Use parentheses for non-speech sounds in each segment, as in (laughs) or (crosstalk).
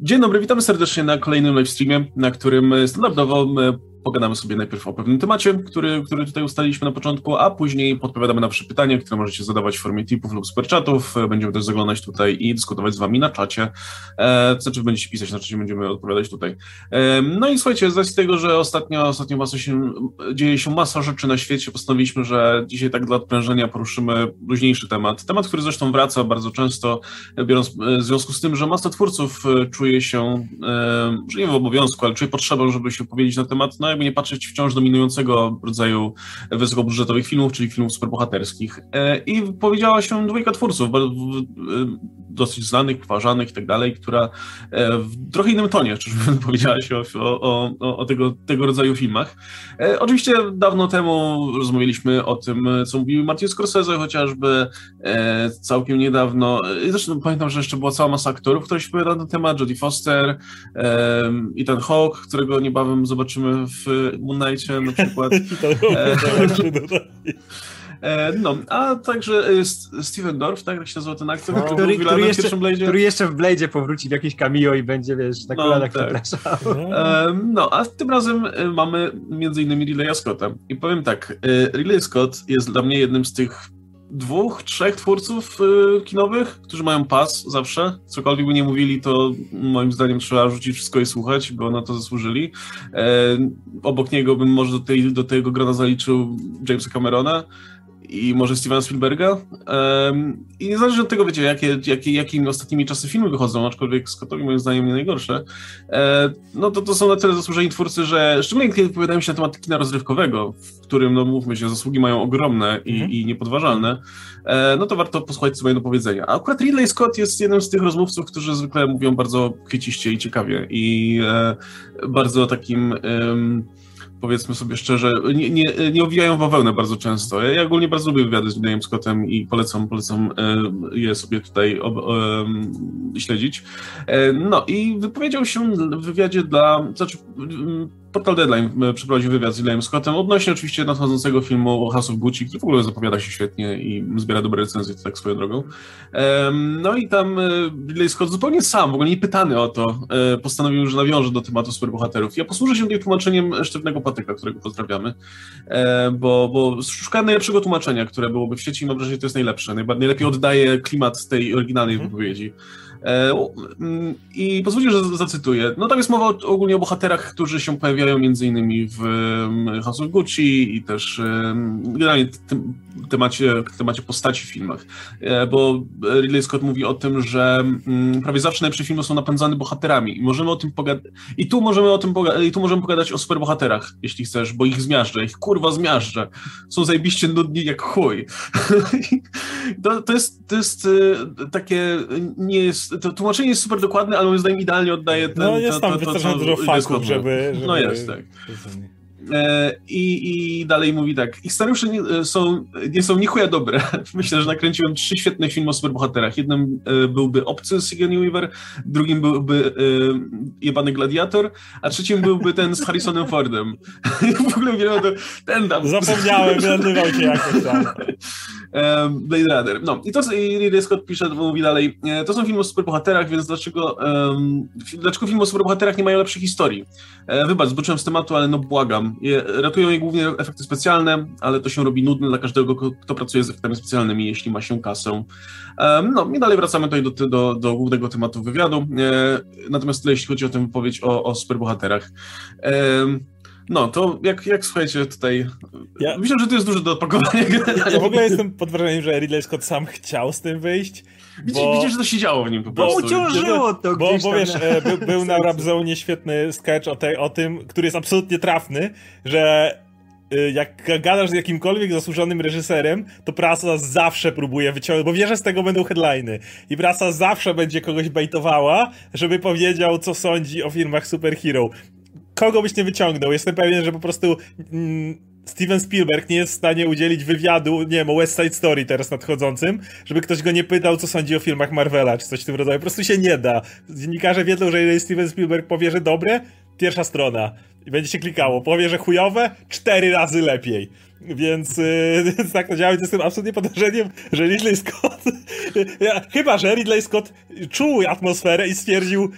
Dzień dobry, witamy serdecznie na kolejnym livestreamie, na którym standardowo pogadamy sobie najpierw o pewnym temacie, który, który tutaj ustaliliśmy na początku, a później podpowiadamy na wasze pytania, które możecie zadawać w formie tipów lub superchatów. Będziemy też zaglądać tutaj i dyskutować z wami na czacie. E, to znaczy, będziecie pisać na czacie, będziemy odpowiadać tutaj. E, no i słuchajcie, z racji tego, że ostatnio, ostatnio masa się, dzieje się masa rzeczy na świecie, postanowiliśmy, że dzisiaj tak dla odprężenia poruszymy luźniejszy temat. Temat, który zresztą wraca bardzo często, biorąc e, w związku z tym, że masa twórców e, czuje się, e, że nie w obowiązku, ale czuje potrzebę, żeby się powiedzieć na temat, no jakby nie patrzeć wciąż dominującego rodzaju wysokobudżetowych filmów, czyli filmów superbohaterskich. E, I powiedziała się dwójka twórców, dosyć znanych, poważanych i tak dalej, która e, w trochę innym tonie, czyżbym (laughs) powiedziała się o, o, o, o, tego, tego rodzaju filmach. E, oczywiście dawno temu rozmawialiśmy o tym, co mówił Martin Scorsese chociażby, całkiem niedawno. Zresztą pamiętam, że jeszcze była cała masa aktorów, którzy się na ten temat, Jodie Foster, i ten Hawk, którego niebawem zobaczymy w Moon Knightie na przykład. (laughs) (laughs) E, no, a także Steven Dorff, tak jak się nazywa ten aktor, no, który, który, który, jeszcze, który jeszcze w Blade'zie powróci w jakieś cameo i będzie, wiesz, na no, kolanach no, tak. E, no, a tym razem e, mamy między innymi Ridleya Scotta. I powiem tak, Ridley Scott jest dla mnie jednym z tych dwóch, trzech twórców y, kinowych, którzy mają pas zawsze. Cokolwiek by nie mówili, to moim zdaniem trzeba rzucić wszystko i słuchać, bo na to zasłużyli. E, obok niego bym może do, tej, do tego grona zaliczył Jamesa Camerona i może Stevena Spielberga. Um, I niezależnie od tego, wiecie, jakie, jakie, jakimi ostatnimi czasy filmy wychodzą, aczkolwiek Scottowi moim zdaniem nie najgorsze, e, no to to są na tyle zasłużeni twórcy, że szczególnie kiedy wypowiadają się na temat kina rozrywkowego, w którym, no mówmy się, zasługi mają ogromne i, mm i niepodważalne, e, no to warto posłuchać, co mają do powiedzenia. A akurat Ridley Scott jest jednym z tych rozmówców, którzy zwykle mówią bardzo kwieciście i ciekawie i e, bardzo takim powiedzmy sobie szczerze, nie, nie, nie owijają bawełnę bardzo często. Ja, ja ogólnie bardzo lubię wywiady z Williamem Scottem i polecam, polecam e, je sobie tutaj ob, e, śledzić. E, no i wypowiedział się w wywiadzie dla, znaczy Portal Deadline e, przeprowadził wywiad z Williamem Scottem odnośnie oczywiście nadchodzącego filmu House of Gucci, który w ogóle zapowiada się świetnie i zbiera dobre recenzje, to tak swoją drogą. No i tam e, Ridley Scott zupełnie sam, w ogóle nie pytany o to, e, postanowił, że nawiąże do tematu superbohaterów. Ja posłużę się tutaj tłumaczeniem Sztywnego Patyka, którego pozdrawiamy, bo, bo szukałem najlepszego tłumaczenia, które byłoby w sieci i mam wrażenie, że to jest najlepsze. Najlepiej oddaje klimat tej oryginalnej hmm. wypowiedzi. I pozwólcie, że zacytuję. No tam jest mowa ogólnie o bohaterach, którzy się pojawiają między innymi w mm, House of Gucci i też generalnie temacie, temacie postaci w filmach. E, bo Ridley Scott mówi o tym, że mm, prawie zawsze najlepsze filmy są napędzane bohaterami i możemy o tym pogadać. I tu możemy o tym i tu możemy pogadać o superbohaterach, jeśli chcesz, bo ich zmiażdżę, ich kurwa zmiażdżę. Są zajebiście nudni jak chuj. (laughs) to, to jest, to jest e, takie, nie jest to tłumaczenie jest super dokładne, ale moim zdaniem idealnie oddaje ten... No jest tam to, to, wystarczająco dużo faków, żeby, żeby... No jest, tak. E, I, I dalej mówi tak, ich scenariusze nie e, są, nie są nichuja dobre. (laughs) Myślę, że nakręciłem trzy świetne filmy o superbohaterach. Jednym e, byłby Obcy z Sigourney Weaver, drugim byłby Jebany Gladiator, a trzecim byłby ten z Harrisonem Fordem. (laughs) w ogóle wiem, to ten tam. Zapomniałem, nazywał się jakoś tam. (laughs) Blade Runner. No i to, i Ridley Scott pisze, mówi dalej, to są filmy o superbohaterach, więc dlaczego, um, dlaczego filmy o superbohaterach nie mają lepszej historii? Wybacz, zboczyłem z tematu, ale no błagam, je, ratują je głównie efekty specjalne, ale to się robi nudne dla każdego, kto pracuje z efektami specjalnymi, jeśli ma się kasę. No i dalej wracamy tutaj do, do, do głównego tematu wywiadu. E, natomiast tyle, jeśli chodzi o tę wypowiedź o, o superbohaterach. E, no, to jak, jak słuchajcie tutaj. Ja... Myślę, że to jest dużo do opakowania. (laughs) Ja w ogóle jestem pod wrażeniem, że Ridley Scott sam chciał z tym wyjść. Widzisz, bo... widzisz że to się działo w nim po prostu. Bo uciążyło to Bo, bo wiesz, e, był, (laughs) był na Rapzone świetny sketch o, te, o tym, który jest absolutnie trafny, że e, jak gadasz z jakimkolwiek zasłużonym reżyserem, to prasa zawsze próbuje wyciągnąć, bo wie, że z tego będą headliny. I prasa zawsze będzie kogoś bejtowała, żeby powiedział, co sądzi o filmach superhero kogo byś nie wyciągnął. Jestem pewien, że po prostu mm, Steven Spielberg nie jest w stanie udzielić wywiadu, nie wiem, o West Side Story teraz nadchodzącym, żeby ktoś go nie pytał, co sądzi o filmach Marvela, czy coś w tym rodzaju. Po prostu się nie da. Dziennikarze wiedzą, że jeżeli Steven Spielberg powie, że dobre, pierwsza strona. I będzie się klikało. Powie, że chujowe, cztery razy lepiej. Więc, (laughs) yy, tak to działa. Jestem absolutnie pod wrażeniem, że Ridley Scott... (laughs) chyba, że Ridley Scott czuł atmosferę i stwierdził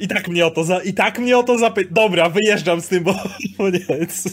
I tak mnie o to, za, i tak mnie o to zapy... Dobra, wyjeżdżam z tym, bo, (laughs) bo nie,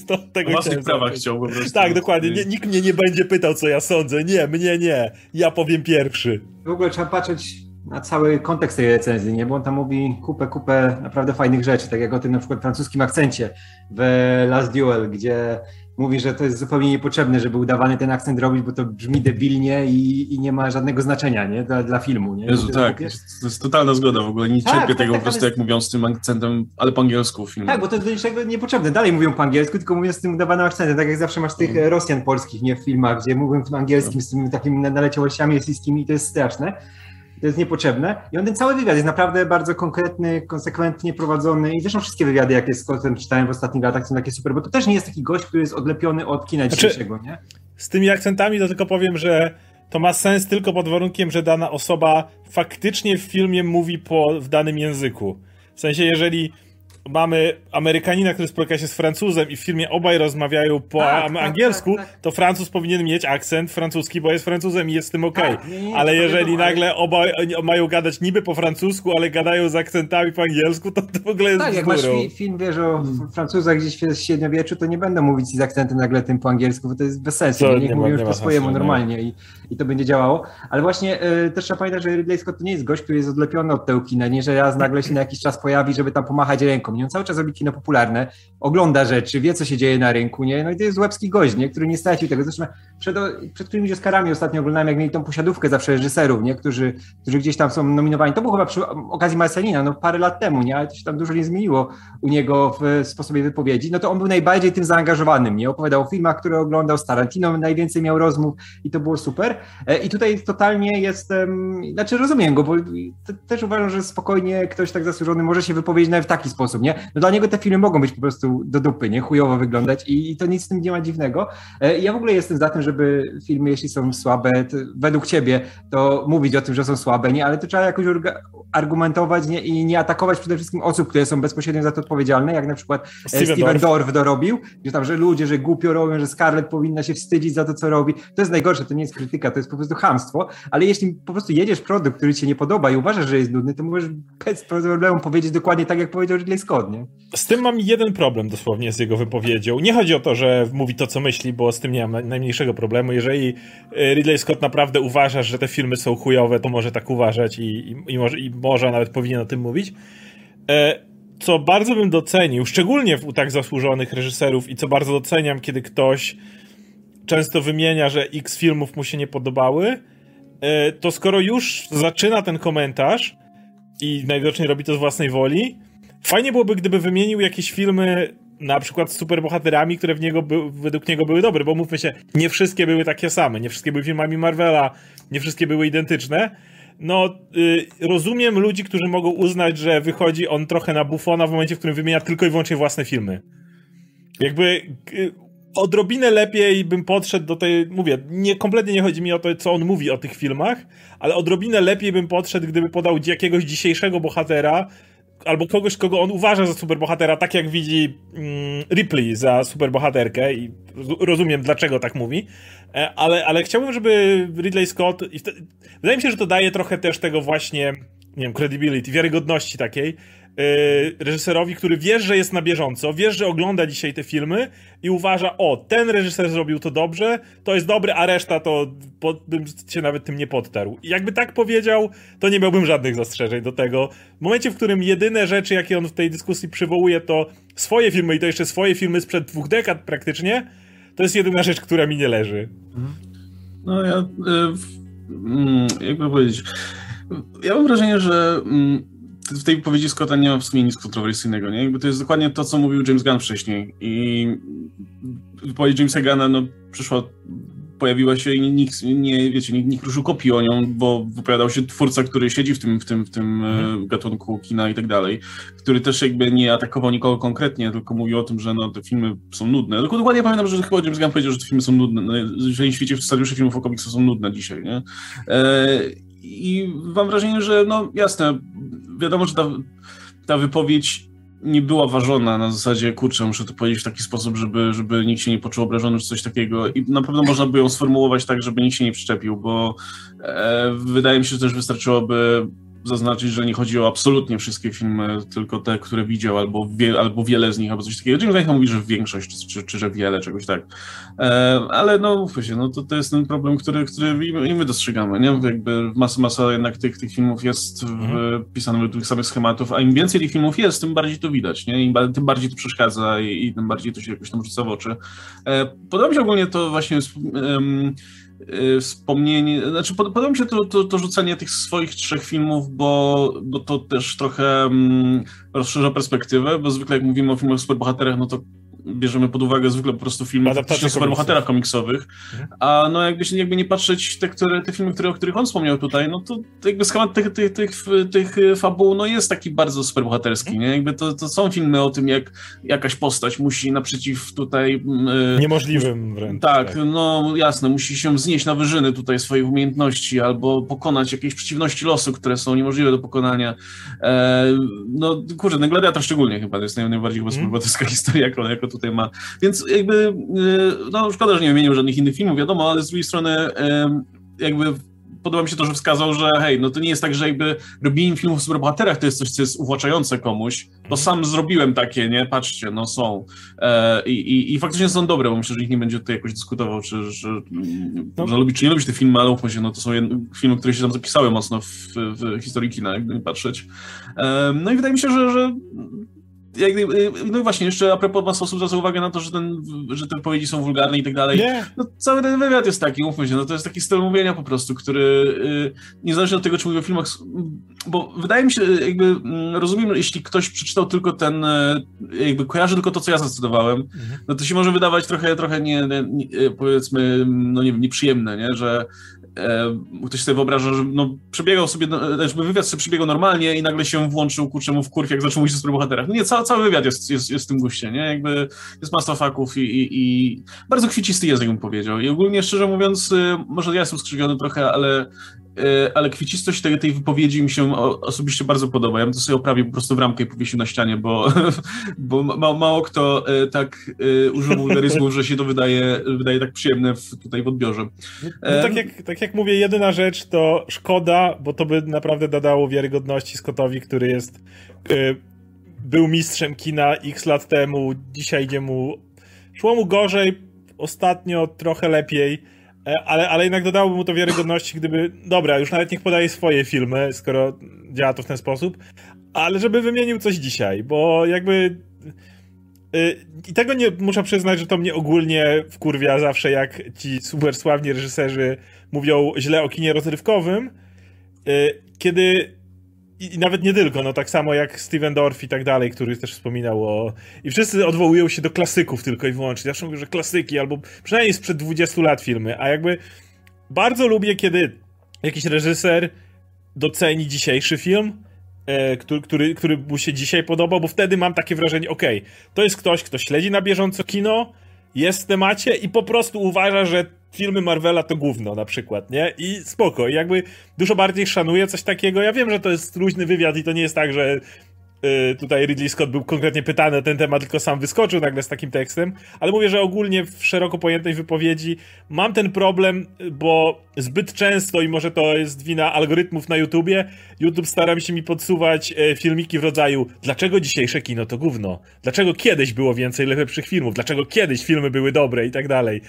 to, tego własnych prawach chciał po prostu. Tak, dokładnie. Nie, nikt mnie nie będzie pytał, co ja sądzę. Nie, mnie nie. Ja powiem pierwszy. W ogóle trzeba patrzeć na cały kontekst tej recenzji, nie? Bo on tam mówi kupę, kupę naprawdę fajnych rzeczy, tak jak o tym na przykład francuskim akcencie w Last Duel, gdzie mówi, że to jest zupełnie niepotrzebne, żeby udawany ten akcent robić, bo to brzmi debilnie i, i nie ma żadnego znaczenia nie? Dla, dla filmu. Nie? Jezu, tak, to jest totalna zgoda w ogóle. Nie tak, cierpię tak, tego tak, po prostu, jest... jak mówią z tym akcentem, ale po angielsku w filmie. Tak, bo to jest do niczego niepotrzebne. Dalej mówią po angielsku, tylko mówią z tym udawanym akcentem, tak jak zawsze masz tych mm. Rosjan polskich nie w filmach, gdzie mówią w angielskim z tymi takimi naleciałościami rosyjskimi i to jest straszne to jest niepotrzebne. I on ten cały wywiad jest naprawdę bardzo konkretny, konsekwentnie prowadzony i zresztą wszystkie wywiady, jakie z Scottem czytałem w ostatnich latach są takie super, bo to też nie jest taki gość, który jest odlepiony od kina znaczy, dzisiejszego, nie? Z tymi akcentami to tylko powiem, że to ma sens tylko pod warunkiem, że dana osoba faktycznie w filmie mówi po, w danym języku. W sensie, jeżeli mamy Amerykanina, który spotyka się z Francuzem i w filmie obaj rozmawiają po tak, tak angielsku, tak, tak, to Francuz powinien mieć akcent francuski, bo jest Francuzem i jest z tym okej. Okay. Tak, ale jeżeli nagle obaj mają gadać niby po francusku, ale gadają z akcentami po angielsku, to, to w ogóle jest Tak, jak masz fi film, wiesz, o Francuzach gdzieś w średniowieczu, to nie będą mówić z akcentem nagle tym po angielsku, bo to jest bez sensu. To Niech mówią już po swojemu normalnie i, i to będzie działało. Ale właśnie y, też trzeba pamiętać, że Ridley Scott to nie jest gość, który jest odlepiony od tego kina, nie, że raz nagle się na jakiś czas pojawi, żeby tam pomachać ręką nie? On cały czas robi kino popularne, ogląda rzeczy, wie, co się dzieje na rynku, nie? No i to jest łebski gość, nie? Który nie stracił tego. Zresztą przed, przed którymiś Oscarami ostatnio oglądałem, jak mieli tą posiadówkę zawsze reżyserów, nie? Którzy, którzy gdzieś tam są nominowani. To było chyba przy okazji Marcelina, no parę lat temu, nie? Ale to się tam dużo nie zmieniło u niego w sposobie wypowiedzi. No to on był najbardziej tym zaangażowanym, nie? Opowiadał o filmach, które oglądał, z Tarantino najwięcej miał rozmów i to było super. E, I tutaj totalnie jestem, znaczy rozumiem go, bo też uważam, że spokojnie ktoś tak zasłużony może się wypowiedzieć nawet w taki sposób, nie? No dla niego te filmy mogą być po prostu do dupy, nie? Chujowo wyglądać i, i to nic z tym nie ma dziwnego. E, ja w ogóle jestem za tym, żeby filmy, jeśli są słabe, według ciebie, to mówić o tym, że są słabe, nie? Ale to trzeba jakoś argumentować nie? i nie atakować przede wszystkim osób, które są bezpośrednio za to odpowiedzialne, jak na przykład e, Steven, Steven Dorff. Dorobił, że tam, że ludzie, że głupio robią, że Scarlett powinna się wstydzić za to, co robi. To jest najgorsze, to nie jest krytyka, to jest po prostu hamstwo, ale jeśli po prostu jedziesz produkt, który ci się nie podoba i uważasz, że jest nudny, to możesz bez problemu powiedzieć dokładnie tak, jak powiedział Ridley Scott, nie? Z tym mam jeden problem dosłownie z jego wypowiedzią. Nie chodzi o to, że mówi to, co myśli, bo z tym nie mam najmniejszego problemu. Jeżeli e, Ridley Scott naprawdę uważa, że te filmy są chujowe, to może tak uważać i, i, i może, i może nawet powinien o tym mówić. E, co bardzo bym docenił, szczególnie u tak zasłużonych reżyserów i co bardzo doceniam, kiedy ktoś często wymienia, że x filmów mu się nie podobały, e, to skoro już zaczyna ten komentarz i najwidoczniej robi to z własnej woli, Fajnie byłoby, gdyby wymienił jakieś filmy na przykład z superbohaterami, które w niego by, według niego były dobre, bo mówmy się, nie wszystkie były takie same, nie wszystkie były filmami Marvela, nie wszystkie były identyczne. No, y, rozumiem ludzi, którzy mogą uznać, że wychodzi on trochę na bufona w momencie, w którym wymienia tylko i wyłącznie własne filmy. Jakby y, odrobinę lepiej bym podszedł do tej, mówię, nie, kompletnie nie chodzi mi o to, co on mówi o tych filmach, ale odrobinę lepiej bym podszedł, gdyby podał jakiegoś dzisiejszego bohatera, albo kogoś, kogo on uważa za superbohatera, tak jak widzi mm, Ripley za superbohaterkę i rozumiem, dlaczego tak mówi, e, ale, ale chciałbym, żeby Ridley Scott, i wydaje mi się, że to daje trochę też tego właśnie, nie wiem, credibility, wiarygodności takiej, reżyserowi, który wiesz, że jest na bieżąco, wiesz, że ogląda dzisiaj te filmy i uważa, o, ten reżyser zrobił to dobrze, to jest dobry, a reszta to pod, bym się nawet tym nie podtarł. I jakby tak powiedział, to nie miałbym żadnych zastrzeżeń do tego. W momencie, w którym jedyne rzeczy, jakie on w tej dyskusji przywołuje, to swoje filmy i to jeszcze swoje filmy sprzed dwóch dekad praktycznie, to jest jedyna rzecz, która mi nie leży. No ja, y, jakby powiedzieć, ja mam wrażenie, że w tej wypowiedzi Scotta nie ma w sumie nic kontrowersyjnego, nie? Jakby to jest dokładnie to, co mówił James Gunn wcześniej. I wypowiedź Jamesa Gunna, no, przyszła, pojawiła się i nikt, nie, wiecie, nikt, nikt ruszył kopii o nią, bo wypowiadał się twórca, który siedzi w tym, w tym, w tym mm. gatunku kina i tak dalej, który też jakby nie atakował nikogo konkretnie, tylko mówił o tym, że no, te filmy są nudne. Tylko dokładnie pamiętam, że chyba James Gunn powiedział, że te filmy są nudne, no, że w świecie scenariusze filmów o komiksach są nudne dzisiaj, nie? E, I mam wrażenie, że no jasne, wiadomo, że ta, ta wypowiedź nie była ważona na zasadzie, kurczę, muszę to powiedzieć w taki sposób, żeby, żeby nikt się nie poczuł obrażony czy coś takiego. I na pewno można by ją sformułować tak, żeby nikt się nie przyczepił, bo e, wydaje mi się, że też wystarczyłoby zaznaczyć, że nie chodzi o absolutnie wszystkie filmy, tylko te, które widział, albo, wie, albo wiele z nich, albo coś takiego. James Gunn mówi, że większość, czy, czy, że wiele, czegoś tak. E, ale no, się, no to, to jest ten problem, który, który i my dostrzegamy, nie? Jakby masa, masa jednak tych, tych filmów jest mhm. wpisana według tych samych schematów, a im więcej tych filmów jest, tym bardziej to widać, nie? Im, tym bardziej to przeszkadza i, i tym bardziej to się jakoś tam rzuca w oczy. E, podoba mi się ogólnie to właśnie um, wspomnienie, znaczy podoba mi się to, to, to, rzucenie tych swoich trzech filmów, bo, bo to też trochę um, rozszerza perspektywę, bo zwykle jak mówimy o filmach o superbohaterach, no to bierzemy pod uwagę zwykle po prostu filmy o superbohaterach komiksowych, mhm. a no jakby się jakby nie patrzeć te, które, te filmy, które, o których on wspomniał tutaj, no to jakby schemat tych, tych, tych, tych fabuł no jest taki bardzo superbohaterski, mhm. nie? Jakby to, to są filmy o tym, jak jakaś postać musi naprzeciw tutaj... Yy, Niemożliwym wręcz. Tak, tak, no jasne, musi się wznieść na wyżyny tutaj swoich umiejętności albo pokonać jakieś przeciwności losu, które są niemożliwe do pokonania. E, no kurczę, ten Gladiator szczególnie chyba, to jest najbardziej mm. superbohaterska (laughs) historia, jako, jako tutaj ma. Więc jakby, y, no szkoda, że nie wymienił żadnych innych filmów, wiadomo, ale z drugiej strony jakby podoba mi się to, że wskazał, że hej, no to nie jest tak, że jakby robienie filmów o superbohaterach to jest coś, co jest uwłaczające komuś. To mhm. sam zrobiłem takie, nie? Patrzcie, no są. E, i, i, faktycznie są dobre, bo myślę, że nikt nie będzie tutaj jakoś dyskutował, czy że, no. że lubi, czy nie lubić te filmy, ale umówmy się, no to są filmy, które się tam zapisały mocno w, w historii kina, jakby nie patrzeć. E, no i wydaje mi się, że, że no i właśnie, jeszcze a propos masa osób zwraca uwagę na to, że, ten, że te wypowiedzi są wulgarne i tak dalej. No, cały ten wywiad jest taki, mówmy się, no to jest taki styl mówienia po prostu, który y, niezależnie od tego, czy mówi o filmach, bo wydaje mi się, jakby mm, rozumiem, jeśli ktoś przeczytał tylko ten, y, jakby kojarzy tylko to, co ja zacytowałem, mhm. no to się może wydawać trochę, trochę nie, nie powiedzmy, no nie wiem, nieprzyjemne, nie, że E, ktoś sobie wyobraża, że no, przebiegał sobie, no, znaczy wywiad sobie przebiegał normalnie i nagle się włączył kurczę mu w kurw, jak zaczął mówić o bohaterach. No nie, cały, cały wywiad jest, jest, jest w tym guście, nie? Jakby jest masa faków i, i, i bardzo kwiecisty język bym powiedział. I ogólnie, szczerze mówiąc, y, może ja jestem skrzywiony trochę, ale ale kwicistość tej, tej wypowiedzi mi się osobiście bardzo podoba. Ja bym to sobie oprawił po prostu w ramkę i powiesił na ścianie, bo, (laughs) bo ma, mało kto e, tak e, użył wulgaryzmu, że się to wydaje, wydaje tak przyjemne w, tutaj w odbiorze. No, tak, jak, tak jak mówię, jedyna rzecz to szkoda, bo to by naprawdę dodało wiarygodności Scottowi, który jest był mistrzem kina x lat temu, dzisiaj idzie mu szło mu gorzej, ostatnio trochę lepiej E, ale, ale jednak dodałoby mu to wiarygodności, gdyby, dobra, już nawet niech podaje swoje filmy, skoro działa to w ten sposób, ale żeby wymienił coś dzisiaj, bo jakby y, i tego nie muszę przyznać, że to mnie ogólnie wkurwia zawsze, jak ci super sławni reżyserzy mówią źle o kinie rozrywkowym, y, kiedy i, nawet nie tylko, no tak samo jak Steven Dorff i tak dalej, który też wspominał o... I wszyscy odwołują się do klasyków tylko i wyłącznie. Zawsze mówię, że klasyki, albo przynajmniej sprzed 20 lat filmy, a jakby bardzo lubię, kiedy jakiś reżyser doceni dzisiejszy film, e, który, który, który mu się dzisiaj podobał, bo wtedy mam takie wrażenie, okay, to jest ktoś, kto śledzi na bieżąco kino, jest w temacie i po prostu uważa, że filmy Marvela to gówno na przykład, nie? I spoko, jakby dużo bardziej szanuję coś takiego. Ja wiem, że to jest luźny wywiad i to nie jest tak, że tutaj Ridley Scott był konkretnie pytany o ten temat, tylko sam wyskoczył nagle z takim tekstem, ale mówię, że ogólnie w szeroko pojętej wypowiedzi mam ten problem, bo zbyt często, i może to jest wina algorytmów na YouTubie, YouTube stara się mi podsuwać e, filmiki w rodzaju dlaczego dzisiejsze kino to gówno? Dlaczego kiedyś było więcej lepszych filmów? Dlaczego kiedyś filmy były dobre i tak dalej?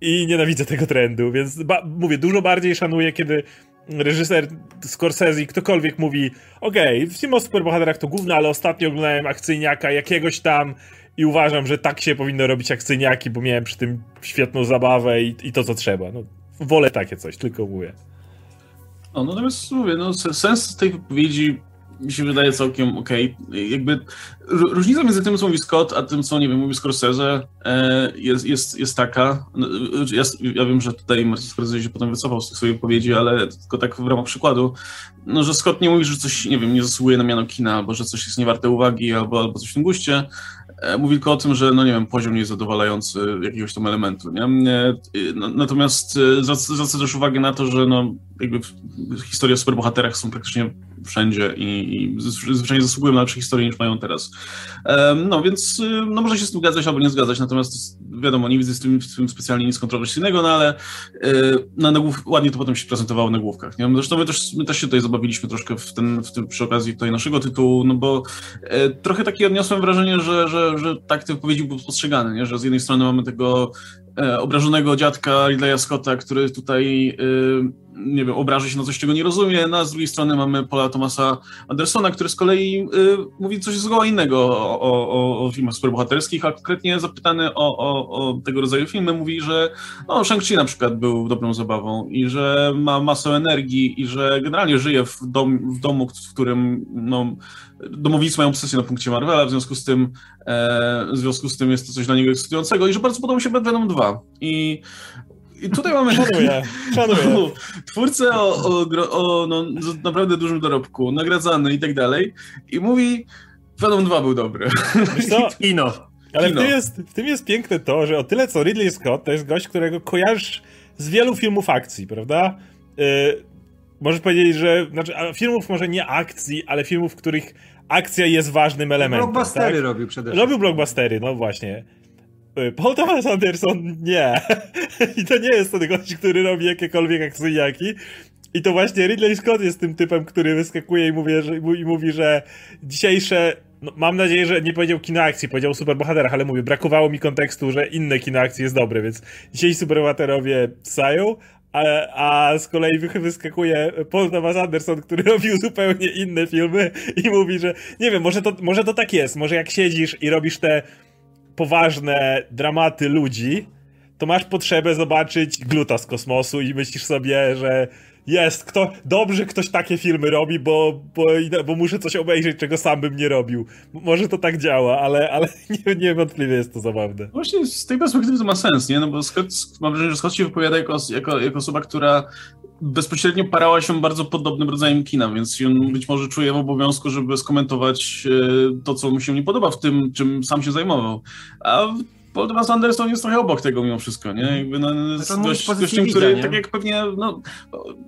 I nienawidzę tego trendu, więc mówię, dużo bardziej szanuję, kiedy reżyser Scorsese, ktokolwiek mówi okej, okay, film o superbohaterach to główne, ale ostatnio oglądałem akcyjniaka jakiegoś tam i uważam, że tak się powinno robić akcyjniaki, bo miałem przy tym świetną zabawę i, i to, co trzeba. No, wolę takie coś, tylko mówię. No, natomiast mówię, no, sens tej wypowiedzi mi się wydaje całkiem okej. Okay. Jakby różnica między tym, co mówi Scott, a tym, co, nie wiem, mówi Scorsese e, jest, jest, jest taka, no, ja, ja wiem, że tutaj Martin Scorsese się potem wycofał z tych swoich wypowiedzi, ale tylko tak w ramach przykładu, no, że Scott nie mówi, że coś, nie wiem, nie zasługuje na miano kina, albo że coś jest niewarte uwagi, albo, albo coś w tym guście, e, mówi tylko o tym, że, no nie wiem, poziom nie jest zadowalający jakiegoś tam elementu, nie? E, natomiast zwraca też uwagę na to, że no, jakby historie o superbohaterach są praktycznie wszędzie i, i zwyczajnie zasługują na lepsze historie niż mają teraz. No więc no, może się z tym zgadzać albo nie zgadzać, natomiast wiadomo, nie widzę z tym, z tym specjalnie nic kontrowersyjnego, no ale na nagłów, ładnie to potem się prezentowało na główkach. Nie? Zresztą my też, my też się tutaj zabawiliśmy troszkę w ten, w tym, przy okazji tutaj naszego tytułu, no bo trochę takie odniosłem wrażenie, że, że, że tak te wypowiedzi były postrzegane, nie? że z jednej strony mamy tego e, obrażonego dziadka Ridleya Scotta, który tutaj, e, nie wiem, obraża się na coś, czego nie rozumie, no a z drugiej strony mamy Paula Thomasa Andersona, który z kolei e, mówi coś zupełnie innego o, o, o filmach superbohaterskich, a konkretnie zapytany o, o, o tego rodzaju filmy mówi, że no, Shang-Chi na przykład był dobrą zabawą i że ma masę energii i że generalnie żyje w, dom, w domu, w którym no, domownicy mają obsesję na punkcie Marvela, w związku z tym e, w związku z tym jest to coś dla niego ekscytującego i że bardzo podoba mi się Bad Venom 2. I i tutaj mamy szanuję, szanuję. (laughs) twórcę o, o, o no, naprawdę dużym dorobku, nagradzany i tak dalej. I mówi, Venom 2 był dobry. Wiesz co? (laughs) Kino. Ale w tym, jest, w tym jest piękne to, że o tyle co Ridley Scott to jest gość, którego kojarzysz z wielu filmów akcji, prawda? Yy, możesz powiedzieć, że znaczy, filmów może nie akcji, ale filmów, w których akcja jest ważnym elementem. Blockbustery tak? robił przede wszystkim. Robił blockbustery, no właśnie. Y, Paul Thomas Anderson (laughs) nie. I to nie jest ten gość, który robi jakiekolwiek akcyjaki. I to właśnie Ridley Scott jest tym typem, który wyskakuje i mówi, że, i mówi, że dzisiejsze no, mam nadzieję, że nie powiedział kino akcji, powiedział superbohaterach, ale mówię, brakowało mi kontekstu, że inne kino akcji jest dobre, więc dzisiaj superbohaterowie sają, a, a z kolei wyskakuje Paul Thomas Anderson, który (laughs) robił zupełnie inne filmy i mówi, że nie wiem, może to, może to tak jest, może jak siedzisz i robisz te poważne dramaty ludzi, to masz potrzebę zobaczyć gluta z kosmosu i myślisz sobie, że jest, kto, dobrze ktoś takie filmy robi, bo, bo, bo muszę coś obejrzeć, czego sam bym nie robił. Może to tak działa, ale, ale (laughs) nie, niewątpliwie jest to zabawne. Właśnie z tej perspektywy to ma sens, nie? No bo Scott, mam wrażenie, że Scott się wypowiada jako, jako, jako osoba, która bezpośrednio parała się bardzo podobnym rodzajem kina, więc on być może czuje w obowiązku, żeby skomentować e, to, co mu się nie podoba w tym, czym sam się zajmował. A Paul Thomas Anderson jest trochę obok tego mimo wszystko, nie? Jakby no, z gość, gościem, który tak jak pewnie, no,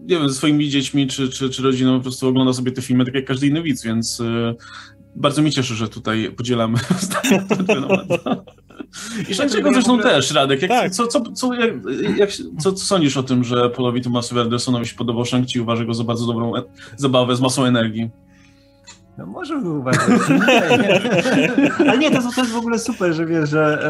nie wiem, ze swoimi dziećmi czy, czy, czy rodziną po prostu ogląda sobie te filmy tak jak każdy inny widz, więc y, bardzo mi cieszy, że tutaj podzielamy (laughs) (laughs) I Szanczego zresztą ogóle... też, Radek. Jak, tak. co, co, co, jak, jak, co, co, sądzisz o tym, że Paulowi Thomasowi Andersonowi się podobał Shang-Chi uważa go za bardzo dobrą e zabawę z masą energii? No może uważać. (laughs) Ale nie, to, to jest w ogóle super, że wiesz, że